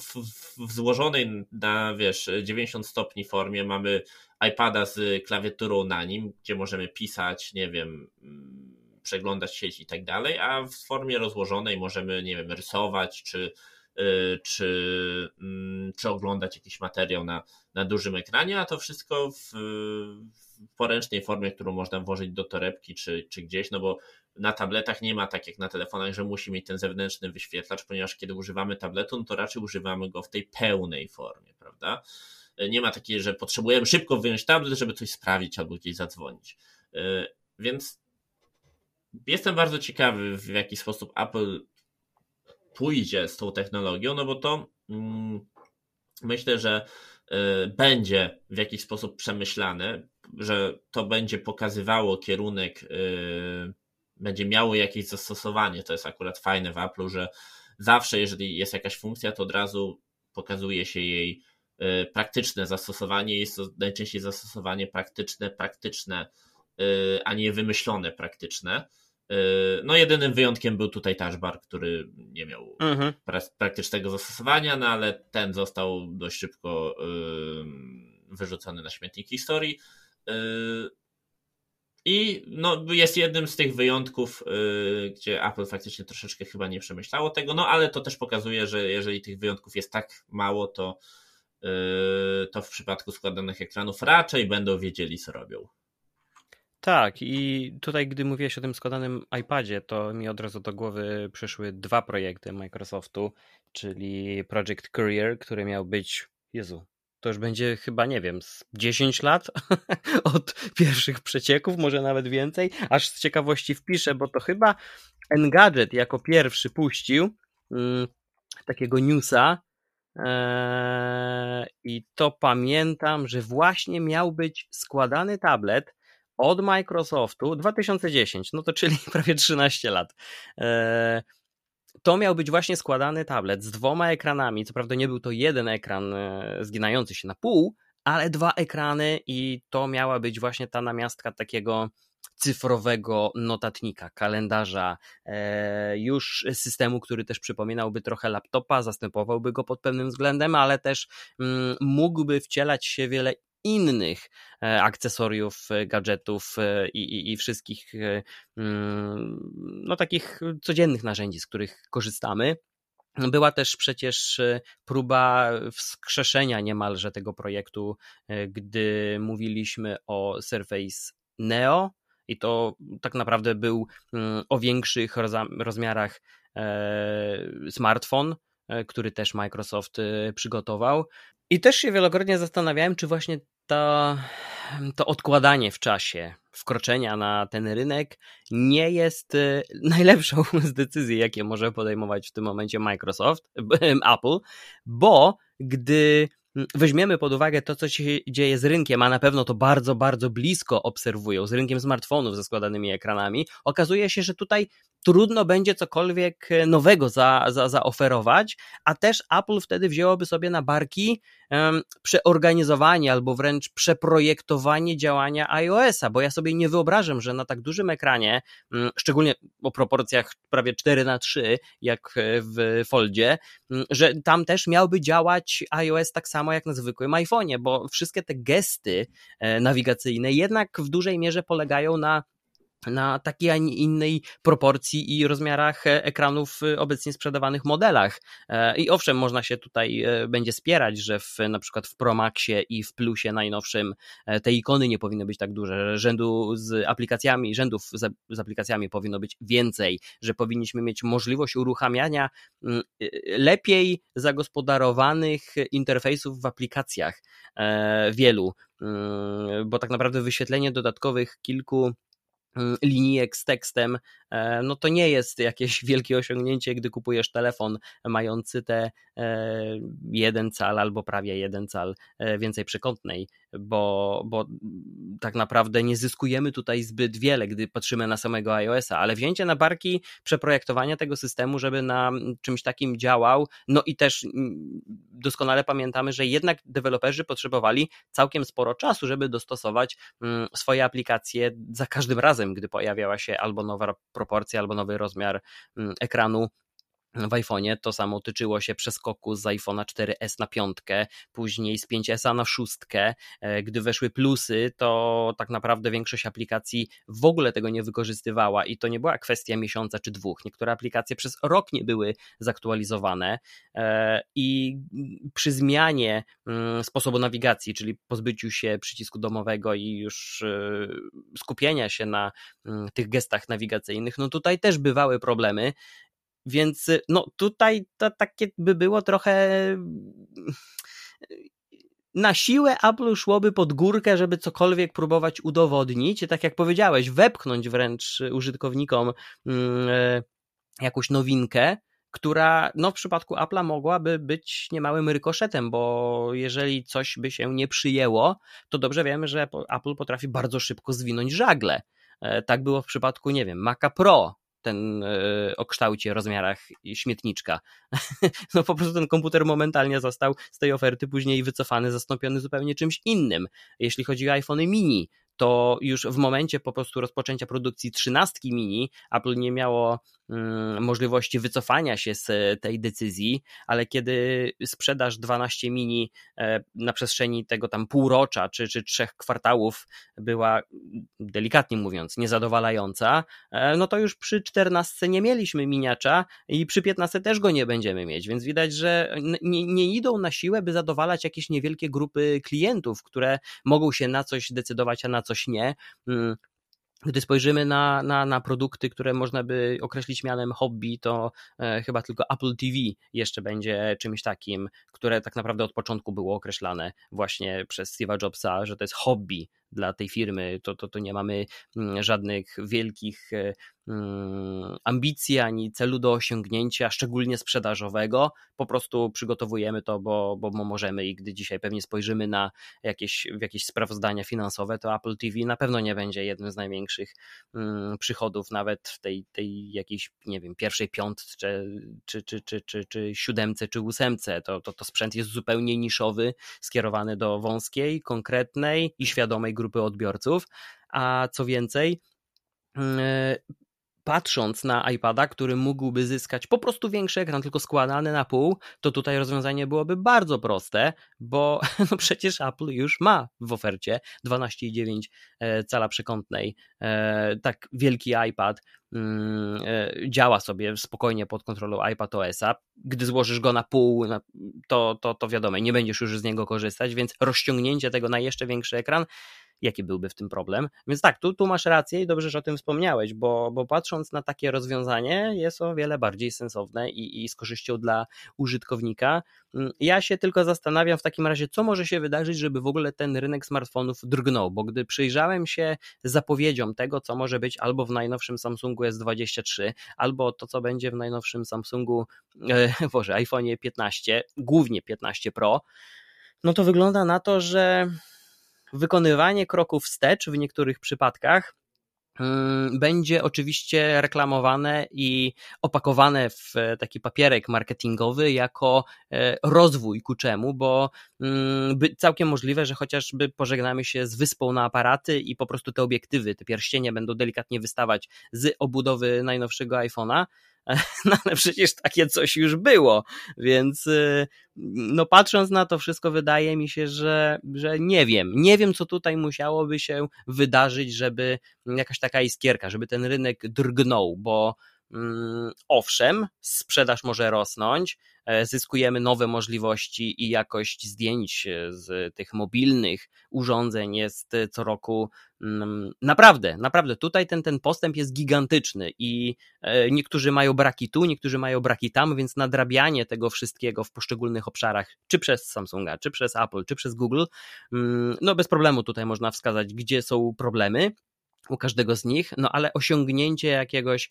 w, złożonej na wiesz 90 stopni formie mamy iPada z klawiaturą na nim, gdzie możemy pisać, nie wiem, mm, przeglądać sieć i tak dalej, a w formie rozłożonej możemy, nie wiem, rysować czy czy, mm, czy oglądać jakiś materiał na, na dużym ekranie, a to wszystko w, w poręcznej formie, którą można włożyć do torebki czy, czy gdzieś, no bo na tabletach nie ma tak jak na telefonach, że musi mieć ten zewnętrzny wyświetlacz, ponieważ kiedy używamy tabletu, no to raczej używamy go w tej pełnej formie, prawda? Nie ma takiej, że potrzebujemy szybko wyjąć tablet, żeby coś sprawić albo gdzieś zadzwonić. Y, więc jestem bardzo ciekawy, w jaki sposób Apple pójdzie z tą technologią, no bo to mm, myślę, że y, będzie w jakiś sposób przemyślane, że to będzie pokazywało kierunek, y, będzie miało jakieś zastosowanie. To jest akurat fajne w Apple, że zawsze, jeżeli jest jakaś funkcja, to od razu pokazuje się jej y, praktyczne zastosowanie. Jest to najczęściej zastosowanie praktyczne, praktyczne, a nie wymyślone praktyczne. Yy, no, jedynym wyjątkiem był tutaj Touchbar, który nie miał mhm. pra- praktycznego zastosowania, no ale ten został dość szybko wyrzucony na śmietnik historii. Yy, I no, jest jednym z tych wyjątków, yy, gdzie Apple faktycznie troszeczkę chyba nie przemyślało tego, no ale to też pokazuje, że jeżeli tych wyjątków jest tak mało, to, to w przypadku składanych ekranów raczej będą wiedzieli, co robią. Tak, i tutaj, gdy mówiłeś o tym składanym iPadzie, to mi od razu do głowy przyszły dwa projekty Microsoftu, czyli Project Courier, który miał być, Jezu, to już będzie chyba, nie wiem, 10 lat od pierwszych przecieków, może nawet więcej. Aż z ciekawości wpiszę, bo to chyba Engadget jako pierwszy puścił mm, takiego newsa. Eee, I to pamiętam, że właśnie miał być składany tablet od Microsoftu 2010, no to czyli prawie 13 lat. E, to miał być właśnie składany tablet z dwoma ekranami. Co prawda nie był to jeden ekran e, zginający się na pół, ale dwa ekrany i to miała być właśnie ta namiastka takiego cyfrowego notatnika, kalendarza, e, już systemu, który też przypominałby trochę laptopa, zastępowałby go pod pewnym względem, ale też mm, mógłby wcielać się wiele innych e, akcesoriów, e, gadżetów i, i, i wszystkich mm, no, takich codziennych narzędzi, z których korzystamy. Była też przecież próba wskrzeszenia niemalże tego projektu, gdy mówiliśmy o Surface Neo, i to tak naprawdę był mm, o większych rozmiarach e, smartfon, e, który też Microsoft e, przygotował. I też się wielokrotnie zastanawiałem, czy właśnie to, to odkładanie w czasie wkroczenia na ten rynek nie jest najlepszą z decyzji, jakie może podejmować w tym momencie Microsoft, Apple, bo gdy weźmiemy pod uwagę to, co się dzieje z rynkiem, a na pewno to bardzo, bardzo blisko obserwują, z rynkiem smartfonów ze składanymi ekranami, okazuje się, że tutaj trudno będzie cokolwiek nowego za, za, zaoferować, a też Apple wtedy wzięłoby sobie na barki przeorganizowanie albo wręcz przeprojektowanie działania iOS-a, bo ja sobie nie wyobrażam, że na tak dużym ekranie, um, szczególnie o proporcjach prawie 4 na 3 jak w Foldzie, um, że tam też miałby działać iOS tak samo jak na zwykłym iPhone'ie, bo wszystkie te gesty e, nawigacyjne jednak w dużej mierze polegają na na takiej, a nie innej proporcji i rozmiarach e, ekranów w obecnie sprzedawanych modelach. E, I owszem, można się tutaj e, będzie spierać, że w, na przykład w Pro Maxie i w Plusie najnowszym te ikony nie powinny być tak duże, rzędu z aplikacjami, rzędów z, z aplikacjami powinno być więcej, że powinniśmy mieć możliwość uruchamiania mm, lepiej zagospodarowanych interfejsów w aplikacjach wielu, mm, bo tak naprawdę wyświetlenie dodatkowych kilku linijek z tekstem, e, no to nie jest jakieś wielkie osiągnięcie, gdy kupujesz telefon mający te e, jeden cal albo prawie jeden cal e, więcej przekątnej, bo, bo tak naprawdę nie zyskujemy tutaj zbyt wiele, gdy patrzymy na samego iOS-a, ale wzięcie na barki przeprojektowania tego systemu, żeby na czymś takim działał, no i też mm, doskonale pamiętamy, że jednak deweloperzy potrzebowali całkiem sporo czasu, żeby dostosować mm, swoje aplikacje za każdym razem, gdy pojawiała się albo nowa proporcja, albo nowy rozmiar mm, ekranu w iPhone'ie. To samo tyczyło się przeskoku z iPhone'a 4S na piątkę, później z 5S na szóstkę. E, gdy weszły plusy, to tak naprawdę większość aplikacji w ogóle tego nie wykorzystywała i to nie była kwestia miesiąca czy dwóch. Niektóre aplikacje przez rok nie były zaktualizowane e, i przy zmianie mm, sposobu nawigacji, czyli pozbyciu się przycisku domowego i już e, skupienia się na mm, tych gestach nawigacyjnych, no tutaj też bywały problemy więc y, no tutaj to takie by było trochę na siłę Apple szłoby pod górkę, żeby cokolwiek próbować udowodnić, tak jak powiedziałeś, wepchnąć wręcz użytkownikom mm, e, jakąś nowinkę, która no, w przypadku Apple'a mogłaby być niemałym rykoszetem, bo jeżeli coś by się nie przyjęło, to dobrze wiemy, że Apple potrafi bardzo szybko zwinąć żagle. E, tak było w przypadku, nie wiem, Maca Pro, ten e, o kształcie, rozmiarach śmietniczka. No po prostu ten komputer momentalnie został z tej oferty później wycofany, zastąpiony zupełnie czymś innym. Jeśli chodzi o iPhone mini, to już w momencie po prostu rozpoczęcia produkcji 13 mini Apple nie miało możliwości wycofania się z tej decyzji, ale kiedy sprzedaż 12 mini e, na przestrzeni tego tam półrocza czy, czy trzech kwartałów była delikatnie mówiąc niezadowalająca, e, no to już przy 14 nie mieliśmy miniacza i przy 15 też go nie będziemy mieć, więc widać, że nie, nie idą na siłę, by zadowalać jakieś niewielkie grupy klientów, które mogą się na coś decydować, a na coś nie. Gdy spojrzymy na, na, na produkty, które można by określić mianem hobby, to e, chyba tylko Apple TV jeszcze będzie czymś takim, które tak naprawdę od początku było określane właśnie przez Steve'a Jobsa, że to jest hobby dla tej firmy. To, to, to nie mamy mm, żadnych wielkich e, mm, ambicji ani celu do osiągnięcia, szczególnie sprzedażowego. Po prostu przygotowujemy to, bo, bo możemy i gdy dzisiaj pewnie spojrzymy na jakieś, jakieś sprawozdania finansowe, to Apple TV na pewno nie będzie jednym z największych mm, przychodów, nawet w tej, tej jakiejś, nie wiem, pierwszej piątce, czy, czy, czy, czy, czy siódemce, czy ósemce. To, to, to sprzęt jest zupełnie niszowy, skierowany do wąskiej, konkretnej i świadomej grupy odbiorców. A co więcej, mm, patrząc na iPada, który mógłby zyskać po prostu większy ekran, tylko składany na pół, to tutaj rozwiązanie byłoby bardzo proste, bo no przecież Apple już ma w ofercie 12,9 e, cala przekątnej. E, tak wielki iPad mm, e, działa sobie spokojnie pod kontrolą iPad OS-a. Gdy złożysz go na pół, to, to, to wiadomo, nie będziesz już z niego korzystać, więc rozciągnięcie tego na jeszcze większy ekran jaki byłby w tym problem. Więc tak, tu, tu masz rację i dobrze, że o tym wspomniałeś, bo, bo patrząc na takie rozwiązanie jest o wiele bardziej sensowne i, i z korzyścią dla użytkownika. Mm, ja się tylko zastanawiam w takim razie, co może się wydarzyć, żeby w ogóle ten rynek smartfonów drgnął, bo gdy przyjrzałem się zapowiedziom tego, co może być albo w najnowszym Samsungu S23, albo to, co będzie w najnowszym Samsungu, e, Boże, iPhone 15, głównie 15 Pro, no to wygląda na to, że wykonywanie kroków wstecz w niektórych przypadkach mm, będzie oczywiście reklamowane i opakowane w taki papierek marketingowy jako e, rozwój ku czemu, bo mm, całkiem możliwe, że chociażby pożegnamy się z wyspą na aparaty i po prostu te obiektywy, te pierścienie będą delikatnie wystawać z obudowy najnowszego iPhone'a, no ale przecież takie coś już było, więc y, no patrząc na to wszystko wydaje mi się, że, że nie wiem, nie wiem co tutaj musiałoby się wydarzyć, żeby jakaś taka iskierka, żeby ten rynek drgnął, bo owszem, sprzedaż może rosnąć, E, zyskujemy nowe możliwości i jakość zdjęć e, z tych mobilnych urządzeń jest e, co roku mm, naprawdę, naprawdę tutaj ten, ten postęp jest gigantyczny i niektórzy mają braki tu, niektórzy mają braki tam, więc nadrabianie tego wszystkiego w poszczególnych obszarach, czy przez Samsunga, czy przez Apple, czy przez Google, mm, no bez problemu tutaj można wskazać, gdzie są problemy u każdego z nich, no ale osiągnięcie jakiegoś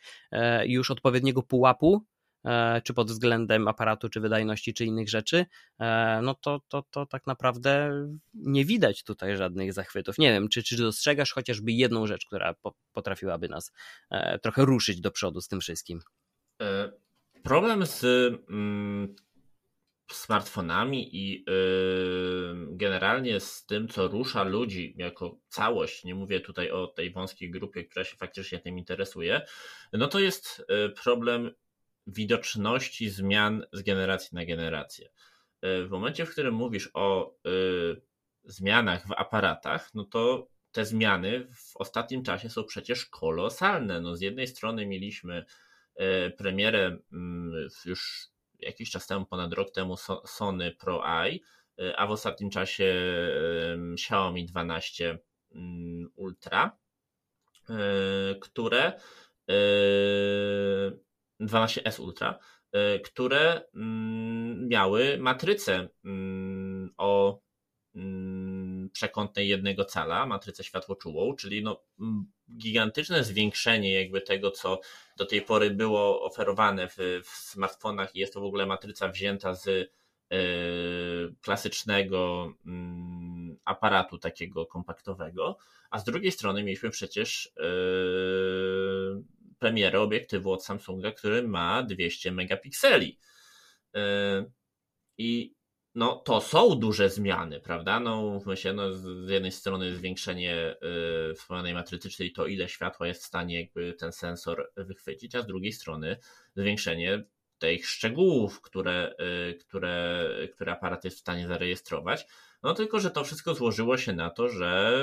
już odpowiedniego pułapu E, czy pod względem aparatu, czy wydajności, czy innych rzeczy, e, no to, to, to tak naprawdę nie widać tutaj żadnych zachwytów. Nie wiem, czy, czy dostrzegasz chociażby jedną rzecz, która potrafiłaby nas e, trochę ruszyć do przodu z tym wszystkim? Problem z mm, smartfonami i generalnie z tym, co rusza ludzi jako całość, nie mówię tutaj o tej wąskiej grupie, która się faktycznie tym interesuje, no to jest problem widoczności zmian z generacji na generację. E, w momencie, w którym mówisz o y, zmianach w aparatach, no to te zmiany w ostatnim czasie są przecież kolosalne. No z jednej strony mieliśmy y, premierę y, już jakiś czas temu, ponad rok temu Sony Pro Eye, a w ostatnim czasie Xiaomi 12 mm, Ultra, które 12S Ultra, e, które mm, miały matrycę mm, o przekątnej jednego cala, matrycę światłoczułą, czyli no, gigantyczne zwiększenie jakby tego, co do tej pory było oferowane w, w smartfonach i jest to w ogóle matryca wzięta z y, klasycznego y, aparatu takiego kompaktowego, a z drugiej strony mieliśmy przecież y, premierę obiektywu od Samsunga, który ma 200 megapikseli. E, I no, to są duże zmiany, prawda? No, myślę, no, z jednej strony zwiększenie y, wspomnianej matrycy, czyli to, ile światła jest w stanie jakby ten sensor wychwycić, a z drugiej strony zwiększenie tych szczegółów, które, y, które, które aparat jest w stanie zarejestrować. No tylko, że to wszystko złożyło się na to, że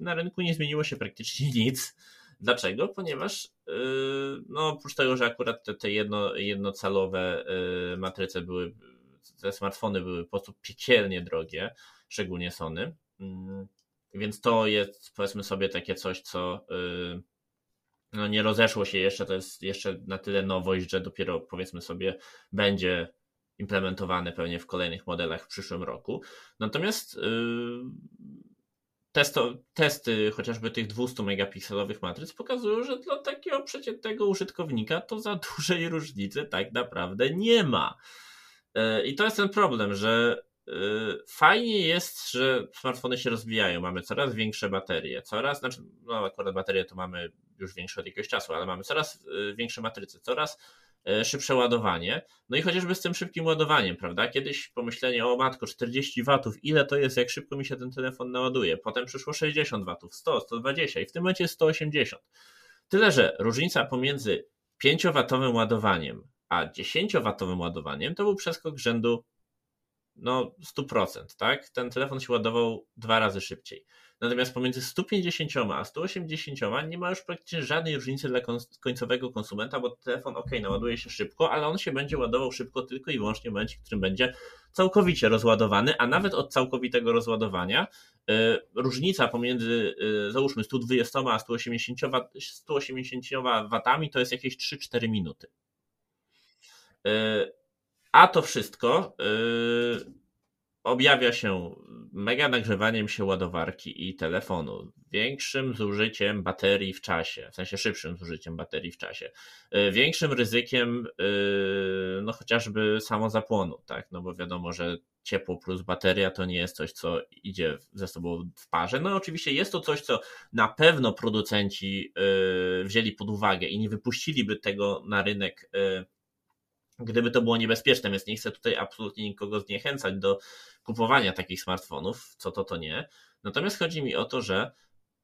na rynku nie zmieniło się praktycznie nic Dlaczego? Ponieważ yy, no oprócz tego, że akurat te, te jedno, jednocalowe yy, matryce były, te smartfony były po prostu piekielnie drogie, szczególnie Sony. Yy, więc to jest powiedzmy sobie takie coś, co no nie rozeszło się jeszcze, to jest jeszcze na tyle nowość, że dopiero powiedzmy sobie będzie implementowane pewnie w kolejnych modelach w przyszłym roku. Natomiast testo, testy chociażby tych 200 megapikselowych matryc pokazują, że dla takiego przeciętnego użytkownika to za dużej różnicy tak naprawdę nie ma. I to jest ten problem, że fajnie jest, że smartfony się rozwijają, mamy coraz większe baterie, coraz, znaczy, no akurat baterie to mamy już większe od jakiegoś czasu, ale mamy coraz większe matryce, coraz E, szybsze ładowanie. No i chociażby z tym szybkim ładowaniem, prawda? Kiedyś pomyślenie, o matko, 40 watów, ile to jest, jak szybko mi się ten telefon naładuje. Potem przyszło 60 watów, 100, 120 i w tym momencie jest 180. Tyle, że różnica pomiędzy 5-watowym ładowaniem a 10-watowym ładowaniem to był przeskok rzędu no 100%, tak? Ten telefon się ładował dwa razy szybciej. Natomiast pomiędzy 150 a 180 nie ma już praktycznie żadnej różnicy dla końcowego konsumenta, bo telefon ok, naładuje się szybko, ale on się będzie ładował szybko tylko i wyłącznie w momencie, w którym będzie całkowicie rozładowany, a nawet od całkowitego rozładowania yy, różnica pomiędzy yy, załóżmy 120 a 180, 180 watami to jest jakieś 3-4 minuty. Yy, a to wszystko yy, objawia się mega nagrzewaniem się ładowarki i telefonu, większym zużyciem baterii w czasie, w sensie szybszym zużyciem baterii w czasie, yy, większym ryzykiem no chociażby samozapłonu, tak, no bo wiadomo, że ciepło plus bateria to nie jest coś, co idzie ze sobą w parze. No oczywiście jest to coś, co na pewno producenci wzięli pod uwagę i nie wypuściliby tego na rynek gdyby to było niebezpieczne, więc nie chcę tutaj absolutnie nikogo zniechęcać do kupowania takich smartfonów, co to, to nie. Natomiast chodzi mi o to, że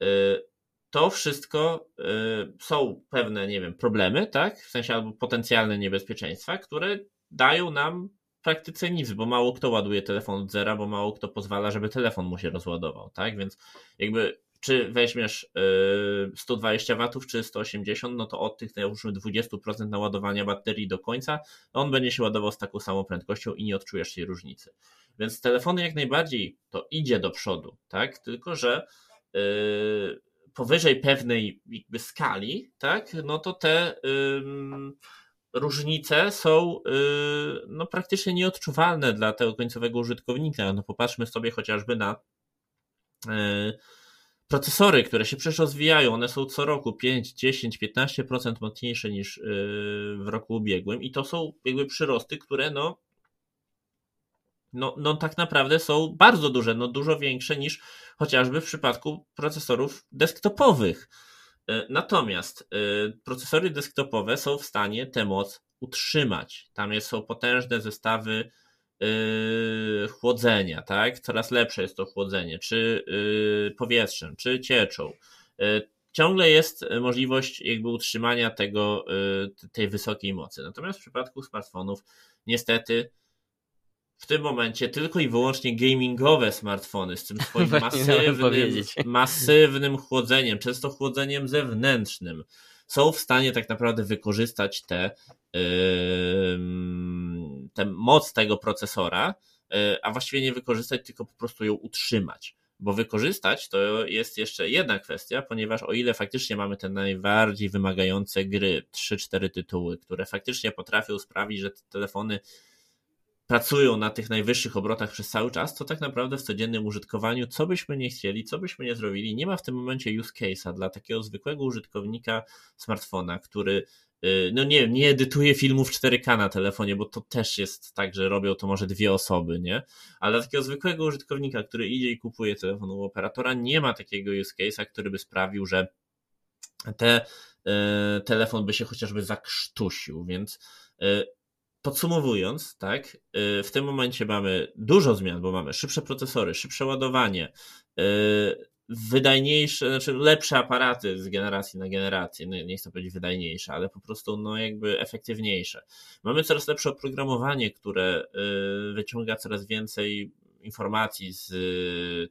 y, to wszystko y, są pewne, nie wiem, problemy, tak? W sensie albo potencjalne niebezpieczeństwa, które dają nam w praktyce nic, bo mało kto ładuje telefon od zera, bo mało kto pozwala, żeby telefon mu się rozładował, tak? Więc jakby czy weźmiesz 120 y, watów czy 180, no to od tych załóżmy 20% naładowania baterii do końca, on będzie się ładował z taką samą prędkością i nie odczujesz tej różnicy. Więc telefony jak najbardziej to idzie do przodu, tak? Tylko, że yy, powyżej pewnej jakby skali, tak? No to te yy, różnice są yy, no praktycznie nieodczuwalne dla tego końcowego użytkownika. No popatrzmy sobie chociażby na y, procesory, które się przecież rozwijają, one są co roku 5, 10, 15% mocniejsze niż yy, w roku ubiegłym i to są jakby przyrosty, które no, no, no tak naprawdę są bardzo duże, no dużo większe niż chociażby w przypadku procesorów desktopowych. Yy, natomiast yy, procesory desktopowe są w stanie tę moc utrzymać. Tam są potężne zestawy Yy, chłodzenia, tak? Coraz lepsze jest to chłodzenie, czy yy, powietrzem, czy cieczą. Yy, ciągle jest możliwość jakby utrzymania tego, tej wysokiej mocy. Natomiast w przypadku smartfonów niestety w tym momencie tylko i wyłącznie gamingowe smartfony z tym swoim masywnym, masywnym chłodzeniem, często chłodzeniem zewnętrznym, są w stanie tak naprawdę wykorzystać te tę moc tego procesora, e, a właściwie nie wykorzystać, tylko po prostu ją utrzymać. Bo wykorzystać to jest jeszcze jedna kwestia, ponieważ o ile faktycznie mamy te najbardziej wymagające gry, 3-4 tytuły, które faktycznie potrafią sprawić, że te telefony pracują na tych najwyższych obrotach przez cały czas, to tak naprawdę w codziennym użytkowaniu, co byśmy nie chcieli, co byśmy nie zrobili, nie ma w tym momencie use case'a dla takiego zwykłego użytkownika smartfona, który no nie nie edytuje filmów 4K na telefonie, bo to też jest tak, że robią to może dwie osoby, nie? Ale dla takiego zwykłego użytkownika, który idzie i kupuje telefon u operatora, nie ma takiego use case'a, który by sprawił, że te, y, telefon by się chociażby zakrztusił, więc y, Podsumowując, tak, y, w tym momencie mamy dużo zmian, bo mamy szybsze procesory, szybsze ładowanie, y, wydajniejsze, znaczy lepsze aparaty z generacji na generację, no nie chcę powiedzieć wydajniejsze, ale po prostu no jakby efektywniejsze. Mamy coraz lepsze oprogramowanie, które y, wyciąga coraz więcej informacji z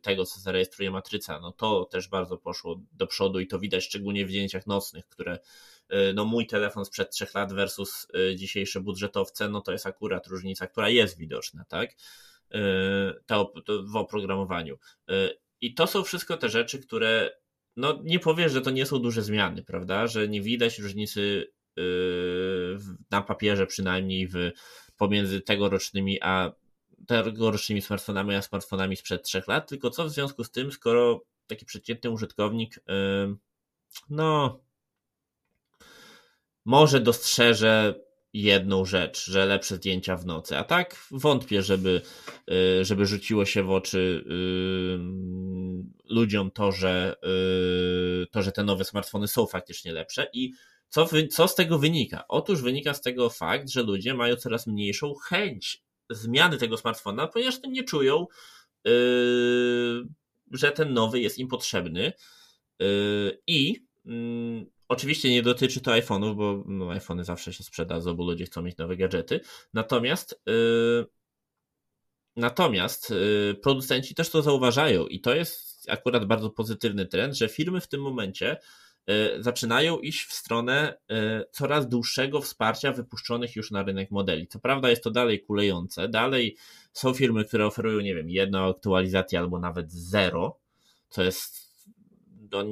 tego, co zarejestruje matryca. No to też bardzo poszło do przodu i to widać szczególnie w zdjęciach nocnych, które E, no mój telefon sprzed trzech lat versus dzisiejsze budżetowce, no to jest akurat różnica, która jest widoczna, tak? To w oprogramowaniu. I to są wszystko te rzeczy, które no nie powiesz, że to nie są duże zmiany, prawda? Że nie widać różnicy na papierze przynajmniej w, pomiędzy tegorocznymi a tegorocznymi smartfonami a smartfonami sprzed trzech lat, tylko co w związku z tym, skoro taki przeciętny użytkownik, no, może dostrzeże jedną rzecz, że lepsze zdjęcia w nocy, a tak wątpię, żeby, y, żeby rzuciło się w oczy y, ludziom to, że, y, to, że te nowe smartfony są faktycznie lepsze. I co, co z tego wynika? Otóż wynika z tego fakt, że ludzie mają coraz mniejszą chęć zmiany tego smartfona, ponieważ nie czują, że ten nowy jest im potrzebny. I mm, Oczywiście nie dotyczy to iPhone'ów, bo no, iPhony zawsze się sprzedadzą, bo ludzie chcą mieć nowe gadżety. Natomiast yy, natomiast yy, producenci też to zauważają i to jest akurat bardzo pozytywny trend, że firmy w tym momencie yy, zaczynają iść w stronę y, coraz dłuższego wsparcia wypuszczonych już na rynek modeli. Co prawda jest to dalej kulejące, dalej są firmy, które oferują, nie wiem, jedną aktualizację albo nawet zero, co jest do,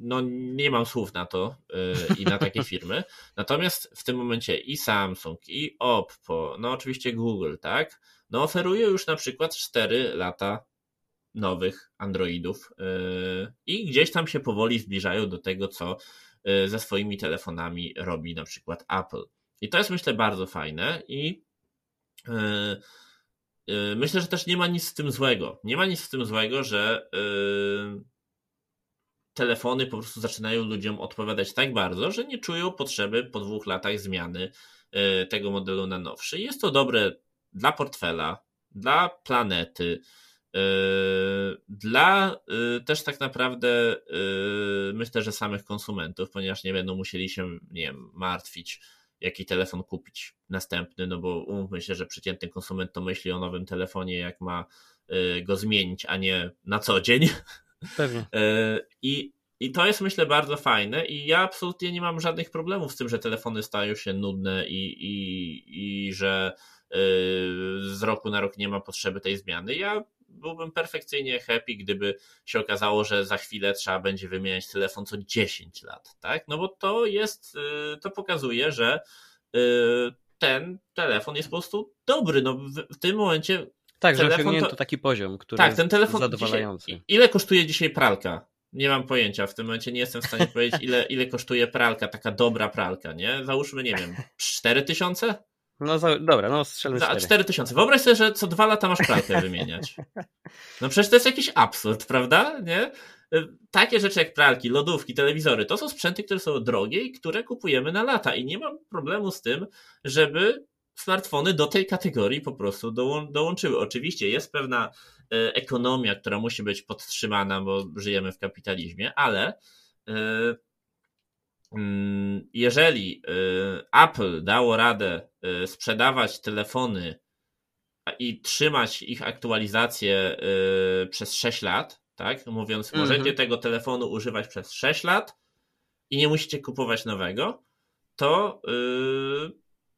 no nie mam słów na to yy, i na takie firmy. Natomiast w tym momencie i Samsung, i Oppo, no oczywiście Google, tak, no oferują już na przykład 4 lata nowych Androidów yy, i gdzieś tam się powoli zbliżają do tego, co yy, ze swoimi telefonami robi na przykład Apple. I to jest myślę bardzo fajne i myślę, że też nie ma nic z tym złego. Nie ma nic z tym złego, że telefony po prostu zaczynają ludziom odpowiadać tak bardzo, że nie czują potrzeby po dwóch latach zmiany e, tego modelu na nowszy. Jest to dobre dla portfela, dla planety, e, dla e, też tak naprawdę myślę, że samych konsumentów, ponieważ nie będą musieli się, nie wiem, martwić, jaki telefon kupić następny, no bo umówmy się, że przeciętny konsument to myśli o nowym telefonie, jak ma go zmienić, a nie na co dzień. Pewnie. E, I, I to jest myślę bardzo fajne i ja absolutnie nie mam żadnych problemów z tym, że telefony stają się nudne i, i, i że e, z roku na rok nie ma potrzeby tej zmiany. Ja byłbym perfekcyjnie happy, gdyby się okazało, że za chwilę trzeba będzie wymieniać telefon co 10 lat, tak? No bo to jest, e, to pokazuje, że ten telefon jest po prostu dobry. No w, tym momencie tak, telefon że osiągnięto to... taki poziom, który tak, ten telefon zadowalający. Dzisiaj, ile kosztuje dzisiaj pralka? Nie mam pojęcia, w tym momencie nie jestem w stanie powiedzieć, ile, ile kosztuje pralka, taka dobra pralka, nie? Załóżmy, nie wiem, 4 tysiące? No za, dobra, no strzelmy 4. 4 tysiące. Wyobraź sobie, że co dwa lata masz pralkę wymieniać. No przecież to jest jakiś absurd, prawda? Nie? Takie rzeczy jak pralki, lodówki, telewizory, to są sprzęty, które są drogie i które kupujemy na lata i nie mam problemu z tym, żeby smartfony do tej kategorii po prostu dołączyły. Oczywiście jest pewna e, ekonomia, która musi być podtrzymana, bo żyjemy w kapitalizmie, ale e, mm, jeżeli e, Apple dało radę sprzedawać telefony i trzymać ich aktualizację przez 6 lat, tak? Mówiąc, mhm. możecie tego telefonu używać przez 6 lat i nie musicie kupować nowego, to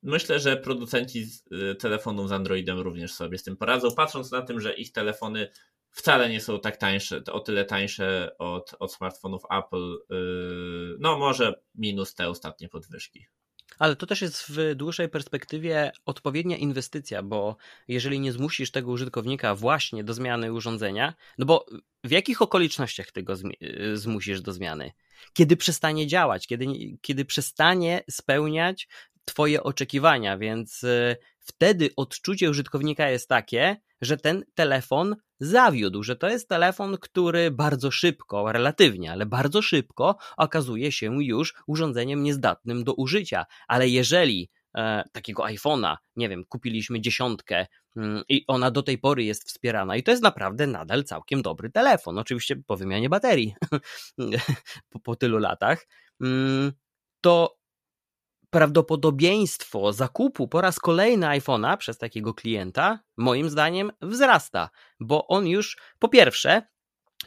Myślę, że producenci y, telefonów z Androidem również sobie z tym poradzą, patrząc na tym, że ich telefony wcale nie są tak tańsze, o tyle tańsze od, od smartfonów Apple. Y, no, może minus te ostatnie podwyżki. Ale to też jest w dłuższej perspektywie odpowiednia inwestycja, bo jeżeli nie zmusisz tego użytkownika właśnie do zmiany urządzenia, no bo w jakich okolicznościach tego y, zmusisz do zmiany? Kiedy przestanie działać, kiedy, kiedy przestanie spełniać Twoje oczekiwania, więc y, wtedy odczucie użytkownika jest takie, że ten telefon zawiódł, że to jest telefon, który bardzo szybko, relatywnie, ale bardzo szybko okazuje się już urządzeniem niezdatnym do użycia. Ale jeżeli e, takiego iPhone'a, nie wiem, kupiliśmy dziesiątkę mm, i ona do tej pory jest wspierana i to jest naprawdę nadal całkiem dobry telefon, oczywiście po wymianie baterii po, po tylu latach, mm, to prawdopodobieństwo zakupu po raz kolejny iPhone'a przez takiego klienta, moim zdaniem, wzrasta, bo on już po pierwsze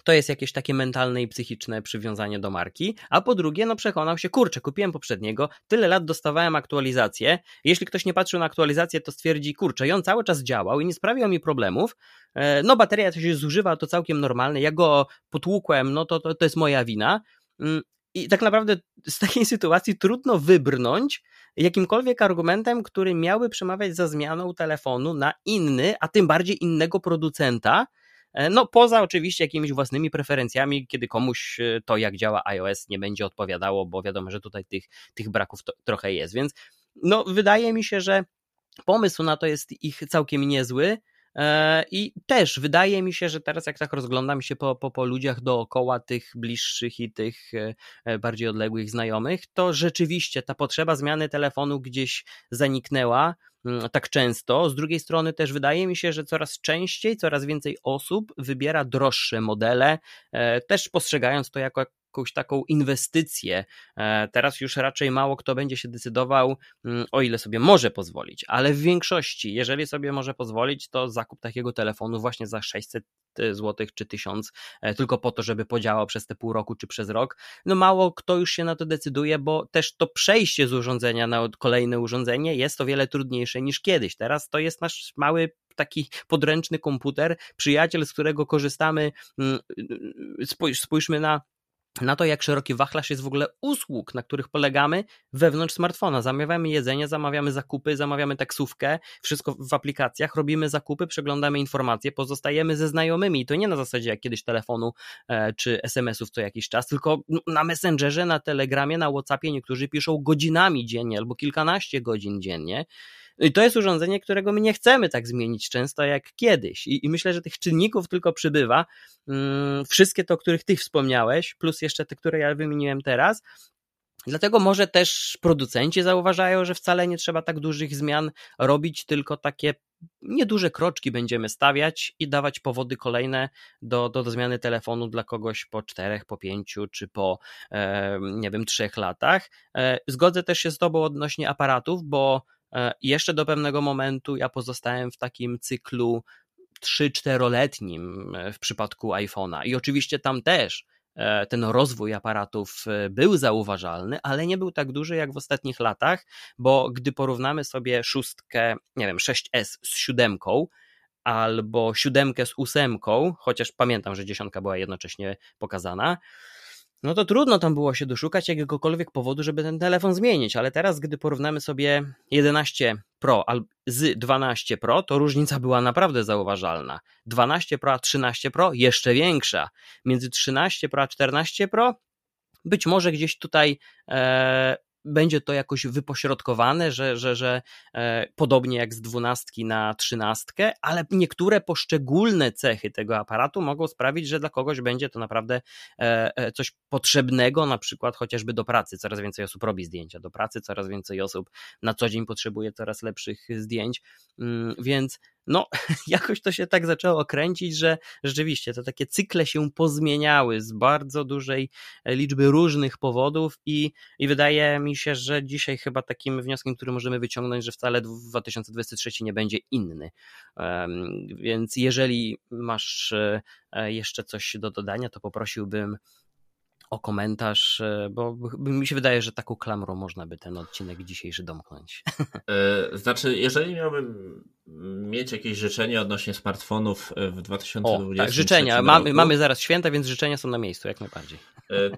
to jest jakieś takie mentalne i psychiczne przywiązanie do marki, a po drugie, no przekonał się, kurczę, kupiłem poprzedniego, tyle lat dostawałem aktualizację, jeśli ktoś nie patrzył na aktualizację, to stwierdzi, kurczę, i on cały czas działał i nie sprawiał mi problemów, e, no bateria się zużywa, to całkiem normalne, ja go potłukłem, no to, to, to jest moja wina, mm, i tak naprawdę z takiej sytuacji trudno wybrnąć jakimkolwiek argumentem, który miałby przemawiać za zmianą telefonu na inny, a tym bardziej innego producenta, no poza oczywiście jakimiś własnymi preferencjami, kiedy komuś to jak działa iOS nie będzie odpowiadało, bo wiadomo, że tutaj tych, tych braków to, trochę jest, więc no wydaje mi się, że pomysł na to jest ich całkiem niezły, E, I też wydaje mi się, że teraz jak tak rozglądam się po, po, po ludziach dookoła, tych bliższych i tych e, e, bardziej odległych znajomych, to rzeczywiście ta potrzeba zmiany telefonu gdzieś zaniknęła mm, tak często. Z drugiej strony też wydaje mi się, że coraz częściej, coraz więcej osób wybiera droższe modele, też postrzegając to jako jakąś taką inwestycję. E, teraz już raczej mało kto będzie się decydował, mm, o ile sobie może pozwolić, ale w większości, jeżeli sobie może pozwolić, to zakup takiego telefonu właśnie za 600 e, zł czy 1000 e, tylko po to, żeby podziałał przez te pół roku czy przez rok. No mało kto już się na to decyduje, bo też to przejście z urządzenia na kolejne urządzenie jest o wiele trudniejsze niż kiedyś. Teraz to jest nasz mały taki podręczny komputer, przyjaciel, z którego korzystamy. Mm, spójrzmy na na to, jak szeroki wachlarz jest w ogóle usług, na których polegamy wewnątrz smartfona. Zamawiamy jedzenie, zamawiamy zakupy, zamawiamy taksówkę, wszystko w aplikacjach, robimy zakupy, przeglądamy informacje, pozostajemy ze znajomymi. I to nie na zasadzie jak kiedyś telefonu e, czy SMS-ów co jakiś czas, tylko na Messengerze, na Telegramie, na Whatsappie niektórzy piszą godzinami dziennie albo kilkanaście godzin dziennie. I to jest urządzenie, którego my nie chcemy tak zmienić często jak kiedyś. I, i myślę, że tych czynników tylko przybywa. Mm, wszystkie te, o których ty wspomniałeś, plus jeszcze te, które ja wymieniłem teraz, Dlatego może też producenci zauważają, że wcale nie trzeba tak dużych zmian robić, tylko takie nieduże kroczki będziemy stawiać i dawać powody kolejne do, do, do zmiany telefonu dla kogoś po czterech, po pięciu czy po e, nie wiem, trzech latach. E, zgodzę też się z Tobą odnośnie aparatów, bo E, jeszcze do pewnego momentu ja pozostałem w takim cyklu 3-4-letnim e, w przypadku iPhone'a. I oczywiście tam też e, ten rozwój aparatów był zauważalny, ale nie był tak duży jak w ostatnich latach, bo gdy porównamy sobie szóstkę, nie wiem, 6S z siódemką, albo siódemkę z ósemką, chociaż pamiętam, że dziesiątka była jednocześnie pokazana, no to trudno tam było się doszukać jakiegokolwiek powodu, żeby ten telefon zmienić, ale teraz, gdy porównamy sobie 11 Pro z 12 Pro, to różnica była naprawdę zauważalna. 12 Pro a 13 Pro jeszcze większa. Między 13 Pro a 14 Pro być może gdzieś tutaj e, będzie to jakoś wypośrodkowane, że, że, że e, podobnie jak z dwunastki na trzynastkę, ale niektóre poszczególne cechy tego aparatu mogą sprawić, że dla kogoś będzie to naprawdę e, e, coś potrzebnego, na przykład chociażby do pracy. Coraz więcej osób robi zdjęcia do pracy, coraz więcej osób na co dzień potrzebuje coraz lepszych zdjęć, mm, więc no, jakoś to się tak zaczęło kręcić, że rzeczywiście te takie cykle się pozmieniały z bardzo dużej liczby różnych powodów i, i wydaje mi się, że dzisiaj chyba takim wnioskiem, który możemy wyciągnąć, że wcale 2023 nie będzie inny. Więc jeżeli masz e, jeszcze coś do dodania, to poprosiłbym o komentarz, e, bo mi się wydaje, że taką klamrą można by ten odcinek dzisiejszy domknąć. E, znaczy, jeżeli miałbym mieć jakieś życzenia odnośnie smartfonów e, w 2020 tak, życzenia. Mamy, mamy zaraz święta, więc życzenia są na miejscu, jak najbardziej.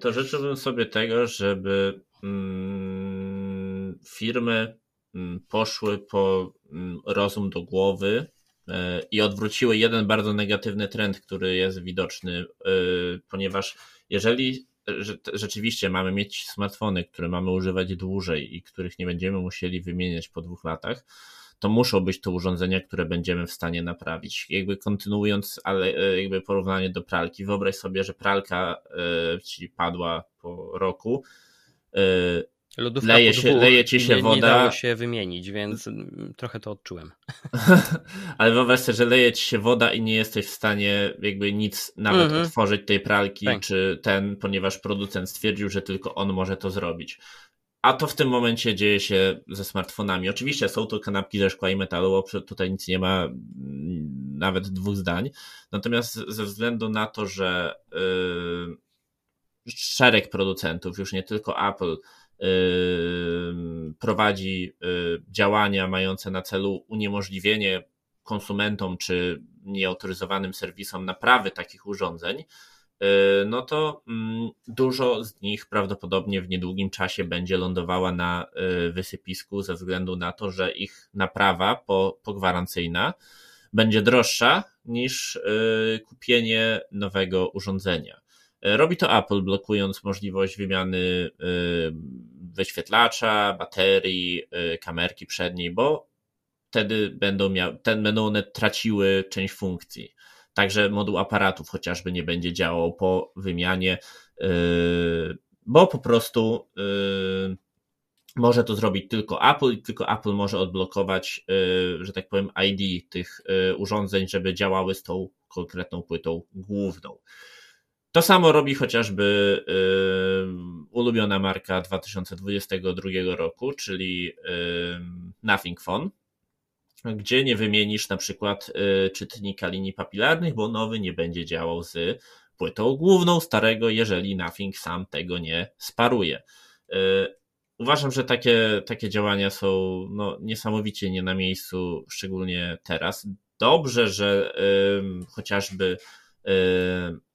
To życzyłbym sobie tego, żeby mm, firmy mm, poszły po mm, rozum do głowy i odwróciły jeden bardzo negatywny trend, który jest widoczny, ponieważ jeżeli że rzeczywiście mamy mieć smartfony, które mamy używać dłużej i których nie będziemy musieli wymieniać po dwóch latach, to muszą być to urządzenia, które będziemy w stanie naprawić. Jakby kontynuując, ale e, jakby porównanie do pralki, wyobraź sobie, że pralka e, ci padła po roku, e, Lodówka leje, się, leje ci się nie, woda. Nie dało się wymienić, więc trochę to odczułem. Ale wyobraź sobie, że leje ci się woda i nie jesteś w stanie jakby nic nawet mm -hmm. otworzyć tej pralki, tak. czy ten, ponieważ producent stwierdził, że tylko on może to zrobić. A to w tym momencie dzieje się ze smartfonami. Oczywiście są to kanapki ze szkła i metalu, bo tutaj nic nie ma, mm, nawet dwóch zdań. Natomiast ze względu na to, że yy, szereg producentów, już nie tylko Apple, prowadzi y, działania mające na celu uniemożliwienie konsumentom czy nieautoryzowanym serwisom naprawy takich urządzeń, y, no to mm, dużo z nich prawdopodobnie w niedługim czasie będzie lądowała na y, wysypisku ze względu na to, że ich naprawa po, pogwarancyjna będzie droższa niż kupienie nowego urządzenia. Robi to Apple, blokując możliwość wymiany wyświetlacza, baterii, kamerki przedniej, bo wtedy będą, miał, ten, będą one traciły część funkcji. Także moduł aparatów chociażby nie będzie działał po wymianie, bo po prostu może to zrobić tylko Apple i tylko Apple może odblokować, że tak powiem, ID tych urządzeń, żeby działały z tą konkretną płytą główną. To samo robi chociażby ulubiona marka 2022 roku, czyli Nothing Phone gdzie nie wymienisz na przykład y, czytnika linii papilarnych, bo nowy nie będzie działał z płytą główną starego, jeżeli Nothing sam tego nie sparuje. Y, uważam, że takie, takie działania są no, niesamowicie nie na miejscu, szczególnie teraz. Dobrze, że y, chociażby y,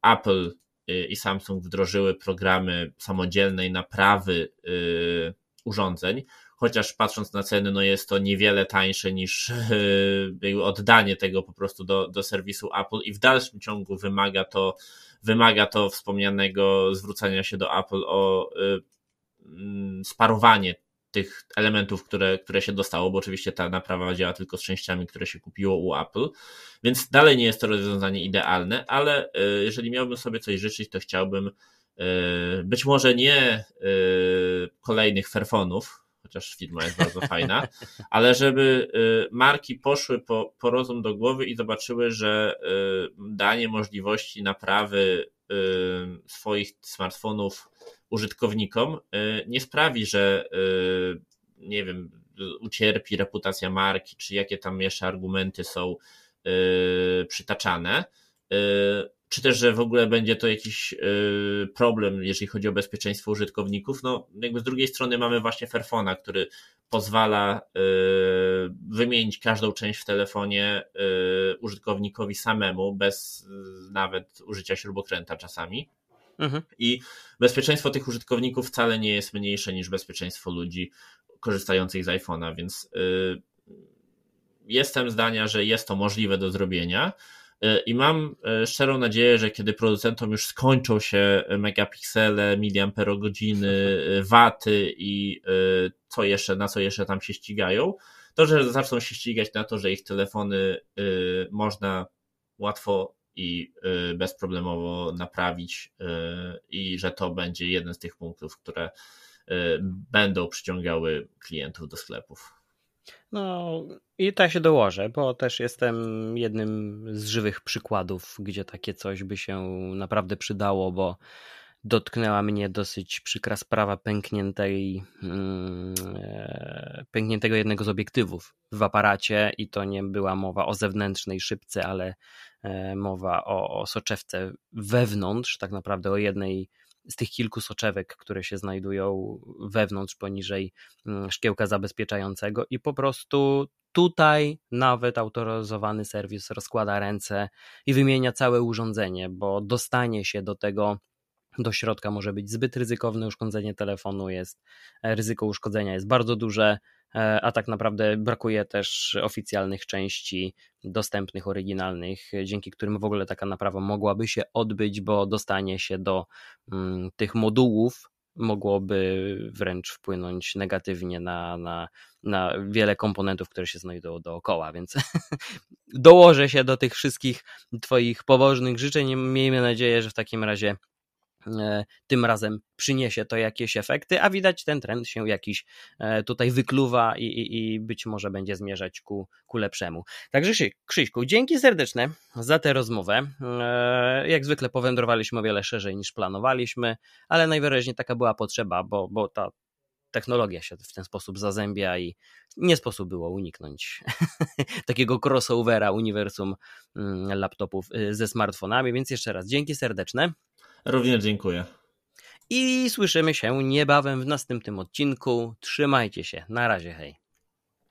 Apple y, i Samsung wdrożyły programy samodzielnej naprawy y, urządzeń, chociaż patrząc na ceny, no jest to niewiele tańsze niż e, oddanie tego po prostu do, do serwisu Apple i w dalszym ciągu wymaga to, wymaga to wspomnianego zwrócenia się do Apple o mm, sparowanie tych elementów, które, które się dostało, bo oczywiście ta naprawa działa tylko z częściami, które się kupiło u Apple, więc dalej nie jest to rozwiązanie idealne, ale e, jeżeli miałbym sobie coś życzyć, to chciałbym być może nie kolejnych Fairfonów, chociaż firma jest bardzo fajna, ale żeby y, marki poszły po, po rozum do głowy i zobaczyły, że y, danie możliwości naprawy y, swoich smartfonów użytkownikom nie sprawi, że nie wiem, ucierpi reputacja marki, czy jakie tam jeszcze argumenty są przytaczane czy też, że w ogóle będzie to jakiś y, problem, jeżeli chodzi o bezpieczeństwo użytkowników. No, jakby z drugiej strony mamy właśnie Fairphona, który pozwala y, wymienić każdą część w telefonie y, użytkownikowi samemu, bez nawet użycia śrubokręta czasami. Mhm. I bezpieczeństwo tych użytkowników wcale nie jest mniejsze niż bezpieczeństwo ludzi korzystających z iPhone'a, więc jestem zdania, że jest to możliwe do zrobienia. E, I mam e, szczerą nadzieję, że kiedy producentom już skończą się megapiksele, miliamperogodziny, waty i co jeszcze, na co jeszcze tam się ścigają, to że zaczną się ścigać na to, że ich telefony można łatwo i bezproblemowo naprawić i że to będzie jeden z tych punktów, które będą przyciągały klientów do sklepów. No i tak się dołożę, bo też jestem jednym z żywych przykładów, gdzie takie coś by się naprawdę przydało, bo dotknęła mnie dosyć przykra sprawa pękniętej, e, pękniętego jednego z obiektywów w aparacie i to nie była mowa o zewnętrznej szybce, ale e, mowa o, o soczewce wewnątrz, tak naprawdę o jednej z tych kilku soczewek, które się znajdują wewnątrz, poniżej mm, szkiełka zabezpieczającego i po prostu tutaj nawet autoryzowany serwis rozkłada ręce i wymienia całe urządzenie, bo dostanie się do tego do środka może być zbyt ryzykowne uszkodzenie telefonu jest, e, ryzyko uszkodzenia jest bardzo duże, e, a tak naprawdę brakuje też oficjalnych części dostępnych, oryginalnych, dzięki którym w ogóle taka naprawa mogłaby się odbyć, bo dostanie się do mm, tych modułów mogłoby wręcz wpłynąć negatywnie na, na, na wiele komponentów, które się znajdują dookoła, więc dołożę się do tych wszystkich Twoich pobożnych życzeń. Miejmy nadzieję, że w takim razie tym razem przyniesie to jakieś efekty, a widać ten trend się jakiś e, tutaj wykluwa i, i, i być może będzie zmierzać ku, ku lepszemu. Także Krzyśku, dzięki serdeczne za tę rozmowę. E, jak zwykle powędrowaliśmy o wiele szerzej niż planowaliśmy, ale najwyraźniej taka była potrzeba, bo, bo ta technologia się w ten sposób zazębia i nie sposób było uniknąć takiego crossovera uniwersum mm, laptopów y, ze smartfonami, więc jeszcze raz dzięki serdeczne. Również dziękuję. I słyszymy się niebawem w następnym odcinku. Trzymajcie się. Na razie, hej.